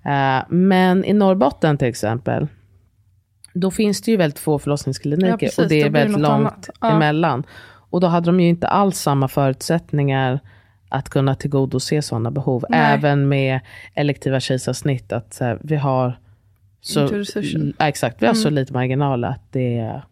Eh, men i Norrbotten till exempel, då finns det ju väldigt få förlossningskliniker Ja, precis, och det är väldigt långt annat. Emellan. Och då hade de ju inte alls samma förutsättningar att kunna tillgodose sådana behov. Nej. Även med elektiva kejsarsnitt, att här, vi har så, ja, exakt, vi har så lite marginal att det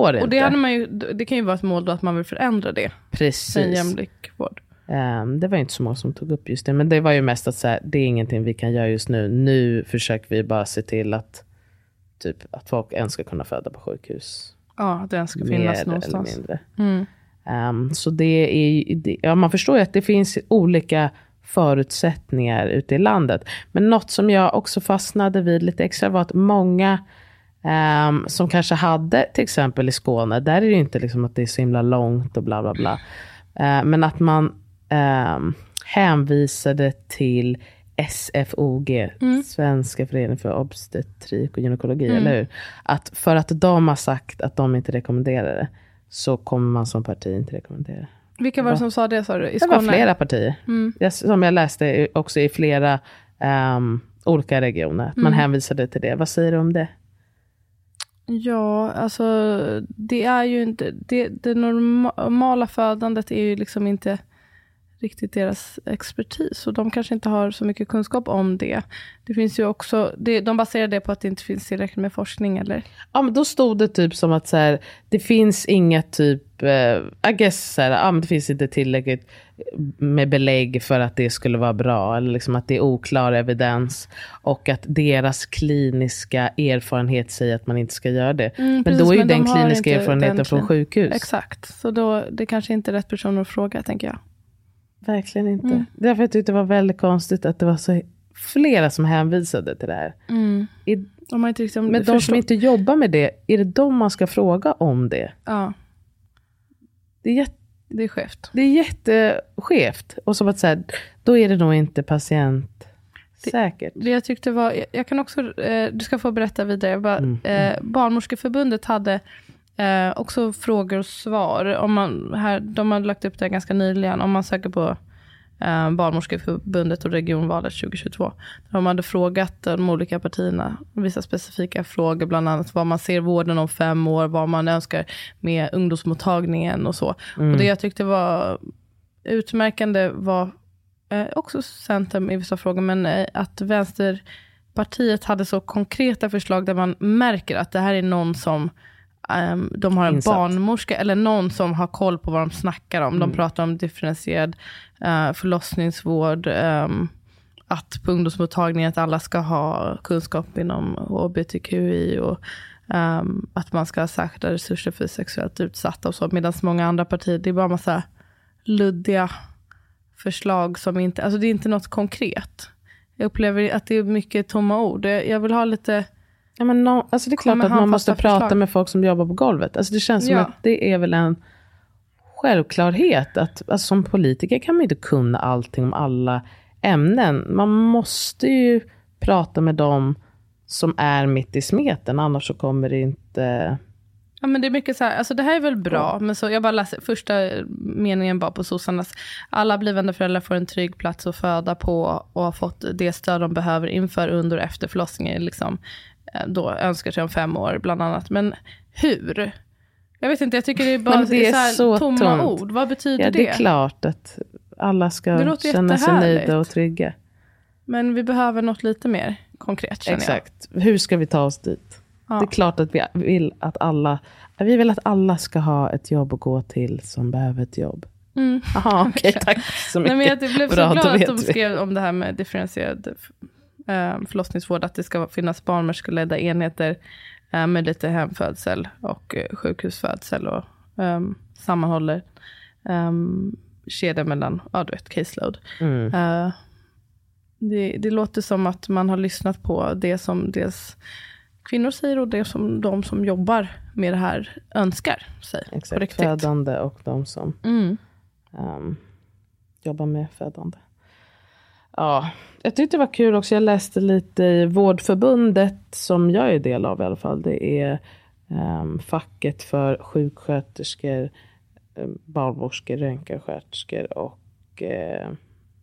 går inte. Och det, hade man ju, det kan ju vara ett mål då att man vill förändra det. Precis. En jämlik vård. Ehm, det var inte så många som tog upp just det, men det var ju mest att så här, det är ingenting vi kan göra just nu. Nu försöker vi bara se till att, typ, att folk ens ska kunna föda på sjukhus. Ja, att den ska mer finnas eller någonstans. mindre. Mm. Ehm, så det är det, ja, man förstår ju att det finns olika förutsättningar ute i landet. Men något som jag också fastnade vid lite extra var att många ehm, som kanske hade, till exempel i Skåne, där är det ju inte liksom att det är så himla långt och bla bla bla. Eh, men att man ehm, hänvisade till SFOG, Svenska föreningen för obstetrik och gynekologi, eller hur? Att för att de har sagt att de inte rekommenderar det, så kommer man som parti inte rekommendera det. Vilka var det som sa det sa du? I Det Skåne? var flera partier. Jag, som jag läste också i flera ehm, olika regioner. att Man hänvisade till det. Vad säger du om det? Ja, alltså det är ju inte, det, det normala födandet är ju liksom inte riktigt deras expertis. Och de kanske inte har så mycket kunskap om det. Det finns ju också, det, de baserar det på att det inte finns tillräckligt med forskning eller? Ja men då stod det typ som att så här, det finns inget typ, eh, I guess så här, ja, men det finns inte tillräckligt med belägg för att det skulle vara bra. Eller liksom att det är oklar evidens. Och att deras kliniska erfarenhet säger att man inte ska göra det. Mm, men precis, då är ju den kliniska erfarenheten den från sjukhus. Exakt, så då, det kanske inte är rätt person att fråga tänker jag. Verkligen inte. Mm. Därför jag tyckte det var väldigt konstigt att det var så flera som hänvisade till det här. I, De har inte liksom men de som inte jobbar med det, är det de man ska fråga om det? Ja, Det är, jätte, det är skevt. det är jätteskevt. Och som att säga, då är det nog inte patientsäkert. Det jag tyckte var, jag- jag kan också, eh, du ska få berätta vidare. Bara, Mm. eh, Barnmorskeförbundet hade eh, också frågor och svar. Om man, här, de har lagt upp det ganska nyligen. Om man söker på eh, Barnmorskeförbundet och regionvalet 2022. De hade frågat de olika partierna vissa specifika frågor, bland annat vad man ser vården om fem år, vad man önskar med ungdomsmottagningen och så. Och det jag tyckte var utmärkande var eh, också Centern i vissa frågor, men eh, att Vänsterpartiet hade så konkreta förslag där man märker att det här är någon som ehm, de har en Insatt. barnmorska eller någon som har koll på vad de snackar om. De pratar om differentierad uh, förlossningsvård, ehm, att på ungdomsmottagningen att alla ska ha kunskap inom hbtqi och ehm, att man ska ha särskilda resurser för sexuellt utsatta och så. Medan många andra partier, det är bara massa luddiga förslag som inte, alltså det är inte något konkret. Jag upplever att det är mycket tomma ord. Jag vill ha lite, Ja, men no, alltså det är klart att man måste prata förslag. med folk som jobbar på golvet. Alltså det känns som Ja. att det är väl en självklarhet. Att, alltså som politiker kan man inte kunna allting om alla ämnen. Man måste ju prata med dem som är mitt i smeten. Annars så kommer det inte... ja men det är mycket så här, alltså det här är väl bra, men så jag bara läser, första meningen bara på sossarnas, alla blivande föräldrar får en trygg plats att föda på och har fått det stöd de behöver inför, under och efter förlossningen, liksom, då önskar sig om fem år bland annat. Men hur? Jag vet inte, jag tycker det är bara det är så här, så tomma tomt. ord. Vad betyder Ja, det? det är klart att alla Det ska känna sig nöjda och trygga. Men vi behöver något lite mer konkret känner Exakt. Hur ska vi ta oss dit? Ja. Det är klart att vi vill att alla, vi vill att alla ska ha ett jobb att gå till som behöver ett jobb. Mm. Jaha, [LAUGHS] okej, tack så Nej, mycket. men jag blev så Bra, då glad att de vi. skrev om det här med differentierad eh, förlossningsvård, att det ska finnas barnmorskeledda enheter eh, med lite hemfödsel och eh, sjukhusfödsel och um, sammanhåller um, kedjan mellan, ja du vet, caseload. Mm. Eh, det, det låter som att man har lyssnat på det som dels kvinnor säger och det som de som jobbar med det här önskar sig. Exakt, födande och de som Mm. ehm, jobbar med födande. Ja, jag tyckte det var kul också. Jag läste lite i Vårdförbundet, som jag är del av i alla fall. Det är um, facket för sjuksköterskor, um, barnmorskor, röntgensköterskor och eh,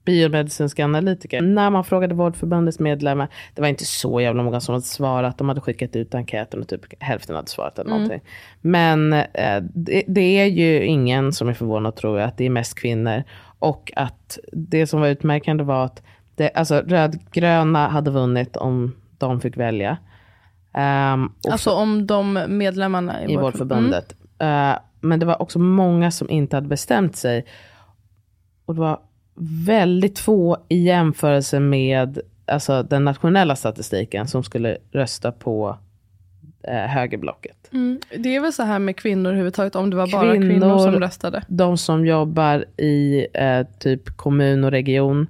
biomedicinska analytiker. När man frågade Vårdförbundets medlemmar, det var inte så jävla många som hade svarat. De hade skickat ut enkäten och typ hälften hade svarat eller någonting. Men eh, det, det är ju ingen som är förvånad tror jag, att det är mest kvinnor. Och att det som var utmärkande var att det, alltså, rödgröna hade vunnit om de fick välja. Och Alltså om de medlemmarna i vårt- Vårdförbundet. Eh, men det var också många som inte hade bestämt sig. Och det var väldigt få i jämförelse med alltså, den nationella statistiken som skulle rösta på eh, högerblocket. Mm. Det är väl så här med kvinnor överhuvudtaget, om det var bara kvinnor, Kvinnor- som röstade. De som jobbar i eh, typ kommun och region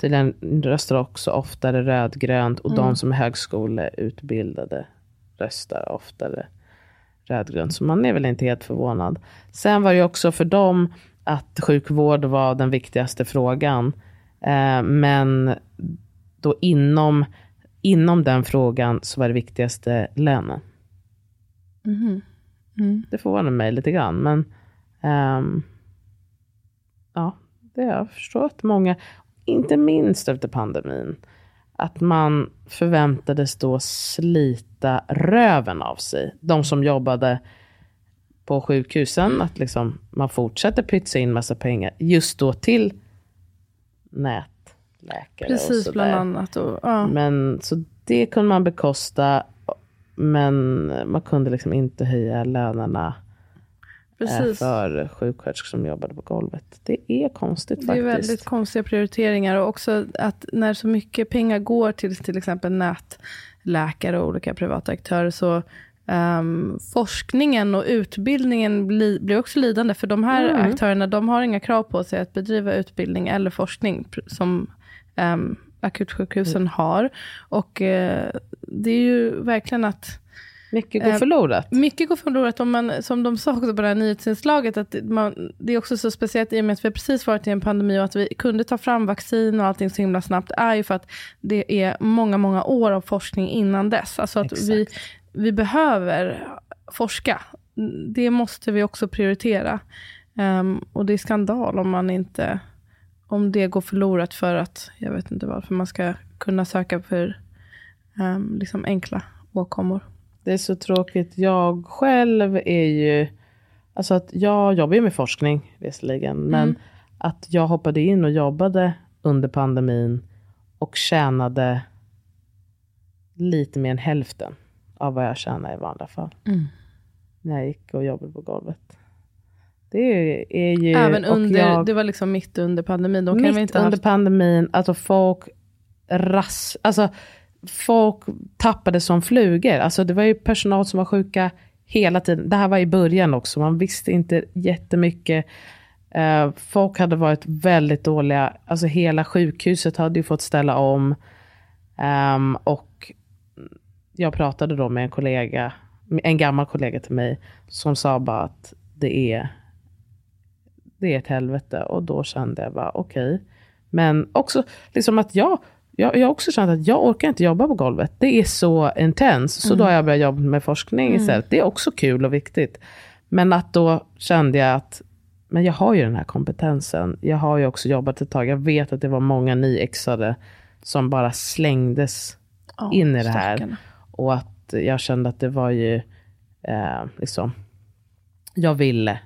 tydligen röstar också oftare rödgrönt. Och de som är högskoleutbildade röstar oftare rödgrönt. Så man är väl inte helt förvånad. Sen var det ju också för dem att sjukvård var den viktigaste frågan. Eh, men då inom, inom den frågan så var det viktigaste lönen. Mm. Det förvånar mig lite grann. Men ehm, ja, det jag förstår att många, inte minst efter pandemin, att man förväntades då slita röven av sig. De som jobbade på sjukhusen, att liksom man fortsätter pytsa in massa pengar just då till nätläkare och Precis, sådär. bland annat. Och, ja. Men så det kunde man bekosta. Men man kunde liksom inte höja lönerna eh, Precis. för sjuksköterskor som jobbade på golvet. Det är konstigt Det är faktiskt. väldigt konstiga prioriteringar och också att när så mycket pengar går till till exempel nätläkare och olika privata aktörer så ehm, forskningen och utbildningen bli, blir också lidande för de här Mm. aktörerna de har inga krav på sig att bedriva utbildning eller forskning som um, akutsjukhusen har. Och eh, det är ju verkligen att Mycket går Eh, förlorat. mycket går förlorat om man, som de sa också på det här nyhetsinslaget, att man, det är också så speciellt i och med att vi precis varit i en pandemi och att vi kunde ta fram vaccin och allting så himla snabbt, är ju för att det är många, många år av forskning innan dess. Alltså att Exakt. vi behöver forska. Det måste vi också prioritera. Ehm, och det är skandal om man inte, om det går förlorat för att, jag vet inte varför, man ska kunna söka för ehm, liksom enkla åkommor. Det är så tråkigt. Jag själv är ju... Alltså att jag jobbar ju med forskning visserligen. Men Mm. att jag hoppade in och jobbade under pandemin och tjänade lite mer än hälften av vad jag tjänar i vanliga fall. Mm. När jag gick och jobbade på golvet. Det är ju... Även under, jag- det var liksom mitt under pandemin. De kan mitt vi inte under haft, pandemin, alltså folk ras, alltså folk tappade som flugor. Alltså det var ju personal som var sjuka hela tiden. Det här var i början också, man visste inte jättemycket. Eh, folk hade varit väldigt dåliga, alltså hela sjukhuset hade ju fått ställa om. Ehm, och jag pratade då med en kollega, en gammal kollega till mig, som sa bara att det är det är ett helvete. Och då kände jag bara okej. Men också liksom att jag, jag, jag har också känt att jag orkar inte jobba på golvet. Det är så intens. Så då har jag börjat jobba med forskning istället. Det är också kul och viktigt. Men att då kände jag att men jag har ju den här kompetensen. Jag har ju också jobbat ett tag. Jag vet att det var många nyexade som bara slängdes Ja, in i det här. Och att jag kände att det var ju eh, liksom, jag ville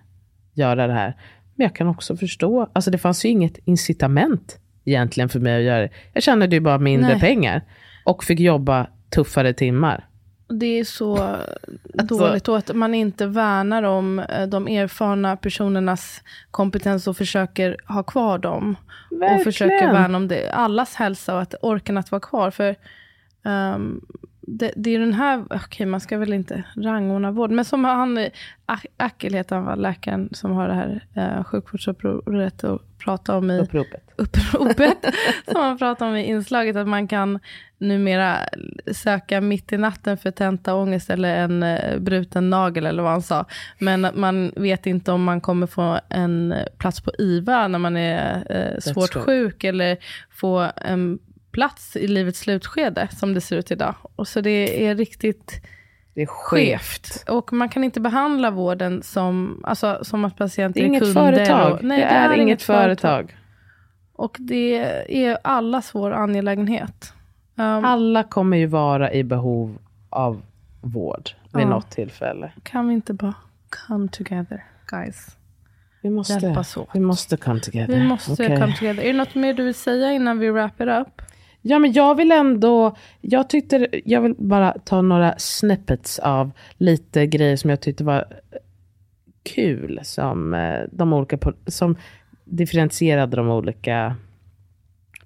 göra det här. Men jag kan också förstå, alltså det fanns ju inget incitament egentligen för mig att göra det. Jag tjänade ju bara mindre Nej. pengar och fick jobba tuffare timmar. Det är så [LAUGHS] Alltså- dåligt då att man inte värnar om eh, de erfarna personernas kompetens och försöker ha kvar dem. Och Verkligen. försöker värna om det, allas hälsa och att orken att vara kvar. För ehm, det, det är den här, okej man ska väl inte rangordna vård, men som han, eh, Ak- Akel heter han va, läkaren som har det här uh, sjukvårdsupproret att prata om i Uppropet. uppropet [LAUGHS] som man pratar om i inslaget, att man kan numera söka mitt i natten för tentaångest eller en eh, bruten nagel eller vad han sa. Men att man vet inte om man kommer få en plats på IVA när man är eh, svårt sjuk eller få en plats i livets slutskede som det ser ut idag. Och så det är riktigt Det är skevt. skevt. Och man kan inte behandla vården som, alltså, som att Det patienter är är inget kunder. företag. Och, nej, det, är, inget företag. och det är allas vår angelägenhet. Um, Alla kommer ju vara i behov av vård vid Ja. något tillfälle. kan vi inte bara come together, guys? Vi måste, Hjälpas åt. vi måste come together. Vi måste Okej. come together. Är det något mer du vill säga innan vi wrap it up? Ja, men jag vill ändå, jag tyckte, jag vill bara ta några snippets av lite grejer som jag tyckte var kul, som eh, de olika, som differentierade de olika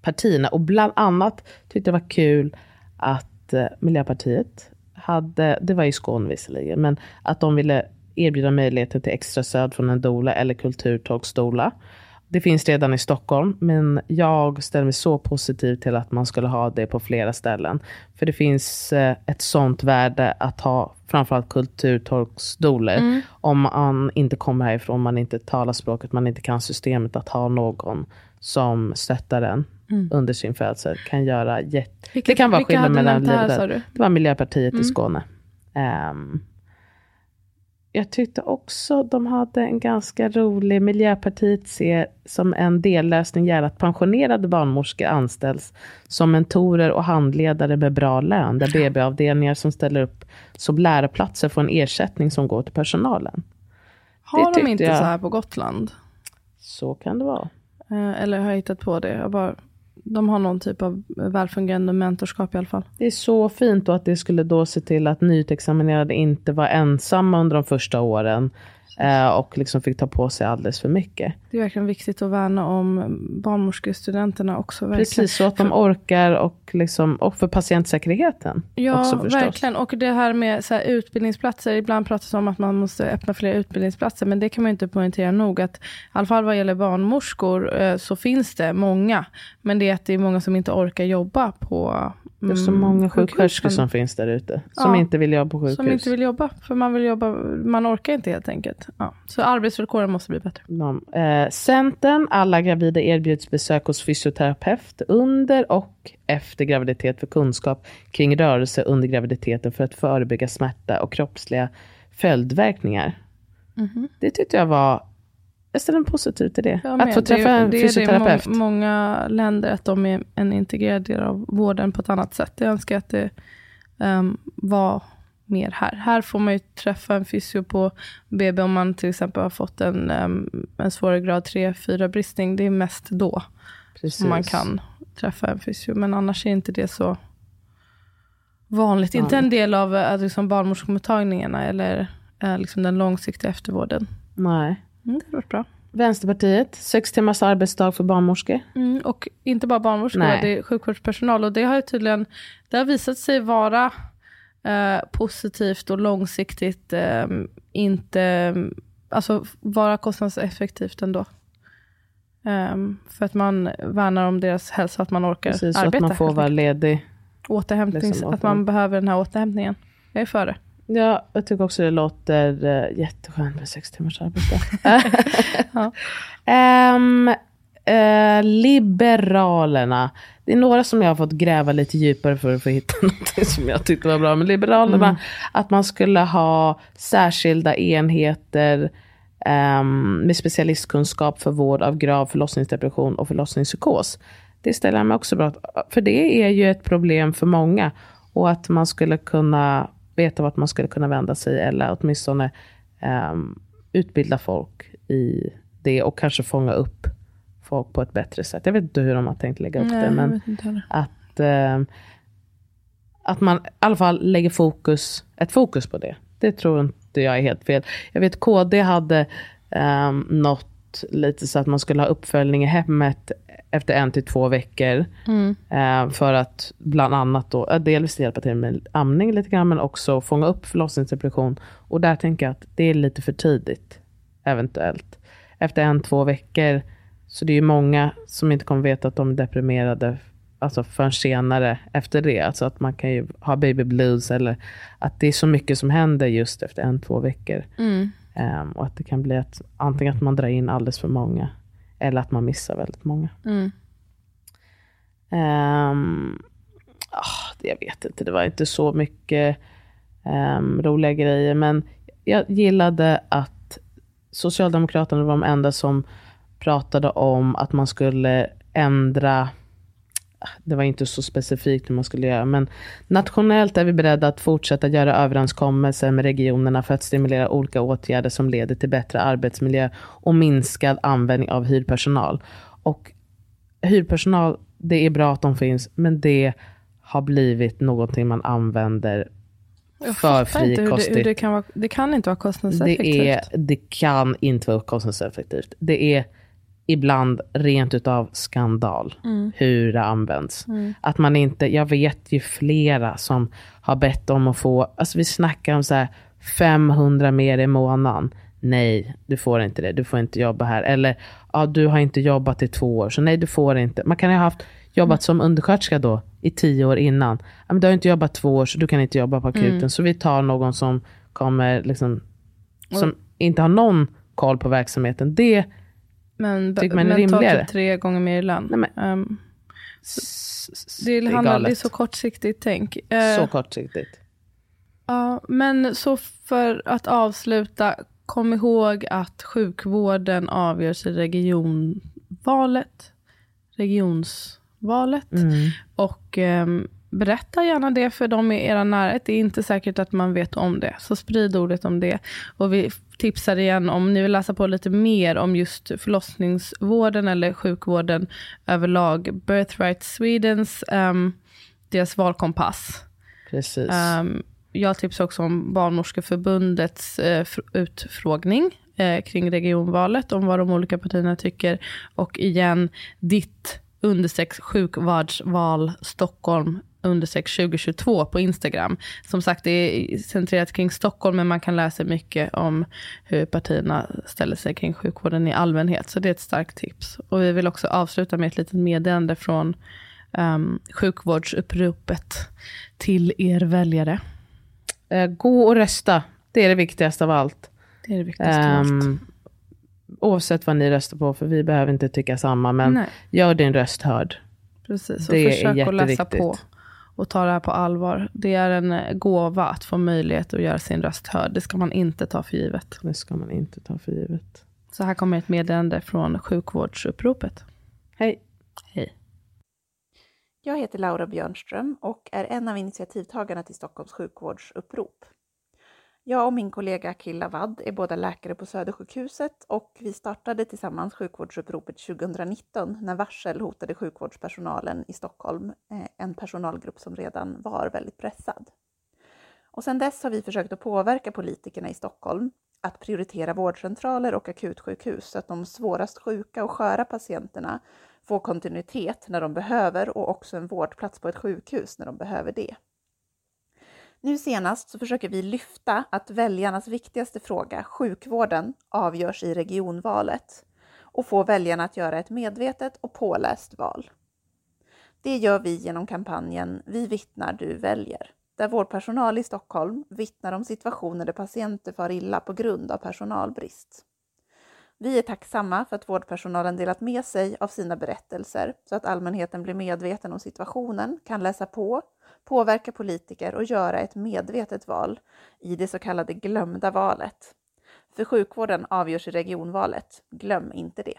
partierna. Och bland annat tyckte det var kul att eh, Miljöpartiet hade, det var i Skåne visserligen, men att de ville erbjuda möjligheter till extra stöd från en doula eller kulturtolksdoula. Det finns redan i Stockholm, men jag ställer mig så positiv till att man skulle ha det på flera ställen. För det finns eh, ett sånt värde att ha framförallt kulturtolksdoulor. Om man inte kommer härifrån, man inte talar språket, man inte kan systemet, att ha någon som stöttar en under sin födsel kan göra jätte... Vilka- det kan vara skillnad mellan livet. Mm. Det var Miljöpartiet i Skåne. Ehm, jag tyckte också de hade en ganska rolig, Miljöpartiet ser som en dellösning gärna att pensionerade barnmorskor anställs som mentorer och handledare med bra lön, där BB-avdelningar som ställer upp som lärarplatser får en ersättning som går till personalen. Har de tyckte inte jag. så här på Gotland? Så kan det vara. Eh, eller har jag hittat på det? Jag bara, de har någon typ av välfungerande mentorskap i alla fall. Det är så fint då att det skulle då se till att nyutexaminerade inte var ensamma under de första åren. Eh, och liksom fick ta på sig alldeles för mycket. Det är verkligen viktigt att värna om barnmorskestudenterna också. Verkligen. Precis, så att de orkar och, liksom, och för patientsäkerheten. Ja, också, förstås. verkligen. Och det här med så här, utbildningsplatser. Ibland pratas det om att man måste öppna fler utbildningsplatser. Men det kan man inte poängtera nog. Att, I alla fall vad gäller barnmorskor eh, så finns det många. Men det är att det är många som inte orkar jobba på Det är så mm, många sjuksköterskor som finns där ute. Som Ja. inte vill jobba på sjukhus. Som inte vill jobba. För man vill jobba, man orkar inte helt enkelt. Ja. Så arbetsvillkoren måste bli bättre. De, eh, Centern, alla gravida erbjuds besök hos fysioterapeut under och efter graviditet för kunskap kring rörelse under graviditeten för att förebygga smärta och kroppsliga följdverkningar. Det tyckte jag var, jag ställer mig positiv till det. Jag att med. få Det träffa är- en det är det i fysioterapeut. må- många länder att de är en integrerad del av vården på ett annat sätt. Jag önskar att det um, var mer här. Här får man ju träffa en fysio på BB om man till exempel har fått en, um, en svårare grad 3-4 bristning. Det är mest då Precis. man kan träffa en fysio. Men annars är inte det så vanligt. Inte en del av uh, liksom barnmorskemottagningarna eller uh, liksom den långsiktiga eftervården. Nej. Mm, det varit bra. Vänsterpartiet, sex timmars arbetsdag för barnmorskor. Mm, och inte bara barnmorskor, Nej. det är sjukvårdspersonal. Och det har ju tydligen det har visat sig vara eh, positivt och långsiktigt eh, inte, alltså vara kostnadseffektivt ändå. Ehm, för att man värnar om deras hälsa, att man orkar Precis, arbeta. att man får vara ledig. Återhämtnings, liksom att man behöver den här återhämtningen. Jag är för det. Ja, jag tycker också det låter uh, jätteskönt med sex timmars arbetsdag. [LAUGHS] Ja. [LAUGHS] Ehm, eh, liberalerna. Det är några som jag har fått gräva lite djupare för att få hitta [LAUGHS] något som jag tyckte var bra. Men Liberalerna, att man skulle ha särskilda enheter ehm, med specialistkunskap för vård av grav förlossningsdepression och förlossningspsykos. Det ställer jag mig också bra. För det är ju ett problem för många. Och att man skulle kunna veta vart man skulle kunna vända sig eller åtminstone ehm, utbilda folk i det och kanske fånga upp folk på ett bättre sätt. Jag vet inte hur de har tänkt lägga upp Nej, det, men att, ehm, att man i alla fall lägger fokus, ett fokus på det. Det tror inte jag är helt fel. Jag vet KD hade um, något lite så att man skulle ha uppföljning i hemmet efter en till två veckor. Eh, för att bland annat då, eh, dels hjälpa till med amning lite grann, men också fånga upp förlossningsdepression. Och där tänker jag att det är lite för tidigt, eventuellt. Efter en, två veckor, så det är ju många som inte kommer veta att de är deprimerade alltså förrän senare efter det. Alltså att man kan ju ha baby blues eller att det är så mycket som händer just efter en, två veckor. Ehm, och att det kan bli att antingen att man drar in alldeles för många eller att man missar väldigt många. Mm. Um, jag vet inte, det var inte så mycket ehm, roliga grejer. Men jag gillade att Socialdemokraterna var de enda som pratade om att man skulle ändra det var inte så specifikt hur man skulle göra, men nationellt är vi beredda att fortsätta göra överenskommelser med regionerna för att stimulera olika åtgärder som leder till bättre arbetsmiljö och minskad användning av hyrpersonal. Och hyrpersonal, det är bra att de finns, men det har blivit någonting man använder Jag för inte hur det, hur frikostigt. det kan vara. Det kan inte vara kostnadseffektivt. Det, är, det kan inte vara kostnadseffektivt. Det är ibland rent utav skandal hur det används. Att man inte, jag vet ju flera som har bett om att få, alltså vi snackar om så här 500 mer i månaden. Nej, du får inte det. Du får inte jobba här. Eller, ja, du har inte jobbat i två år, så nej, du får inte. Man kan ju ha haft jobbat som undersköterska då i tio år innan. Ja, men du har inte jobbat två år, så du kan inte jobba på akuten. Så vi tar någon som kommer liksom som inte har någon koll på verksamheten. Det, Men, Tycker man är men rimligare? typ tre gånger mer i lön. Nej, men- Ehm, det, är handlar, det är så kortsiktigt tänk. Eh, så kortsiktigt. Ja, men så för att avsluta, kom ihåg att sjukvården avgörs i regionvalet. Regionsvalet. Mm. Och ehm, berätta gärna det för dem i era närhet. Det är inte säkert att man vet om det. Så sprid ordet om det. Och vi tipsar igen om ni vill läsa på lite mer om just förlossningsvården eller sjukvården överlag. Birthright Swedens, um, deras valkompass. Precis. Um, jag tipsar också om Barnmorskeförbundets uh, utfrågning uh, kring regionvalet, om vad de olika partierna tycker. Och igen, ditt understreck sjukvårdsval Stockholm understreck 2022 på Instagram. Som sagt, det är centrerat kring Stockholm, men man kan läsa mycket om hur partierna ställer sig kring sjukvården i allmänhet. Så det är ett starkt tips. Och vi vill också avsluta med ett litet meddelande från um, sjukvårdsuppropet till er väljare. Uh, gå och rösta. Det är det viktigaste av allt. Det är det viktigaste um, av allt. Ehm, oavsett vad ni röstar på, för vi behöver inte tycka samma, men Nej. gör din röst hörd. Precis, och det försök att läsa på och ta det här på allvar. Det är en eh, gåva att få möjlighet att göra sin röst hörd. Det ska man inte ta för givet. Det ska man inte ta för givet. Så här kommer ett meddelande från sjukvårdsuppropet. Hej. Hej. Jag heter Laura Björnström och är en av initiativtagarna till Stockholms sjukvårdsupprop. Jag och min kollega Killa Wadd är båda läkare på Södersjukhuset och vi startade tillsammans sjukvårdsuppropet 2019 när varsel hotade sjukvårdspersonalen i Stockholm, eh, en personalgrupp som redan var väldigt pressad. Och sedan dess har vi försökt att påverka politikerna i Stockholm att prioritera vårdcentraler och akutsjukhus så att de svårast sjuka och sköra patienterna får kontinuitet när de behöver och också en vårdplats på ett sjukhus när de behöver det. Nu senast så försöker vi lyfta att väljarnas viktigaste fråga, sjukvården, avgörs i regionvalet och få väljarna att göra ett medvetet och påläst val. Det gör vi genom kampanjen Vi vittnar, du väljer, där vårdpersonal i Stockholm vittnar om situationer där patienter far illa på grund av personalbrist. Vi är tacksamma för att vårdpersonalen delat med sig av sina berättelser så att allmänheten blir medveten om situationen, kan läsa på, påverka politiker och göra ett medvetet val i det så kallade glömda valet. För sjukvården avgörs i regionvalet. Glöm inte det.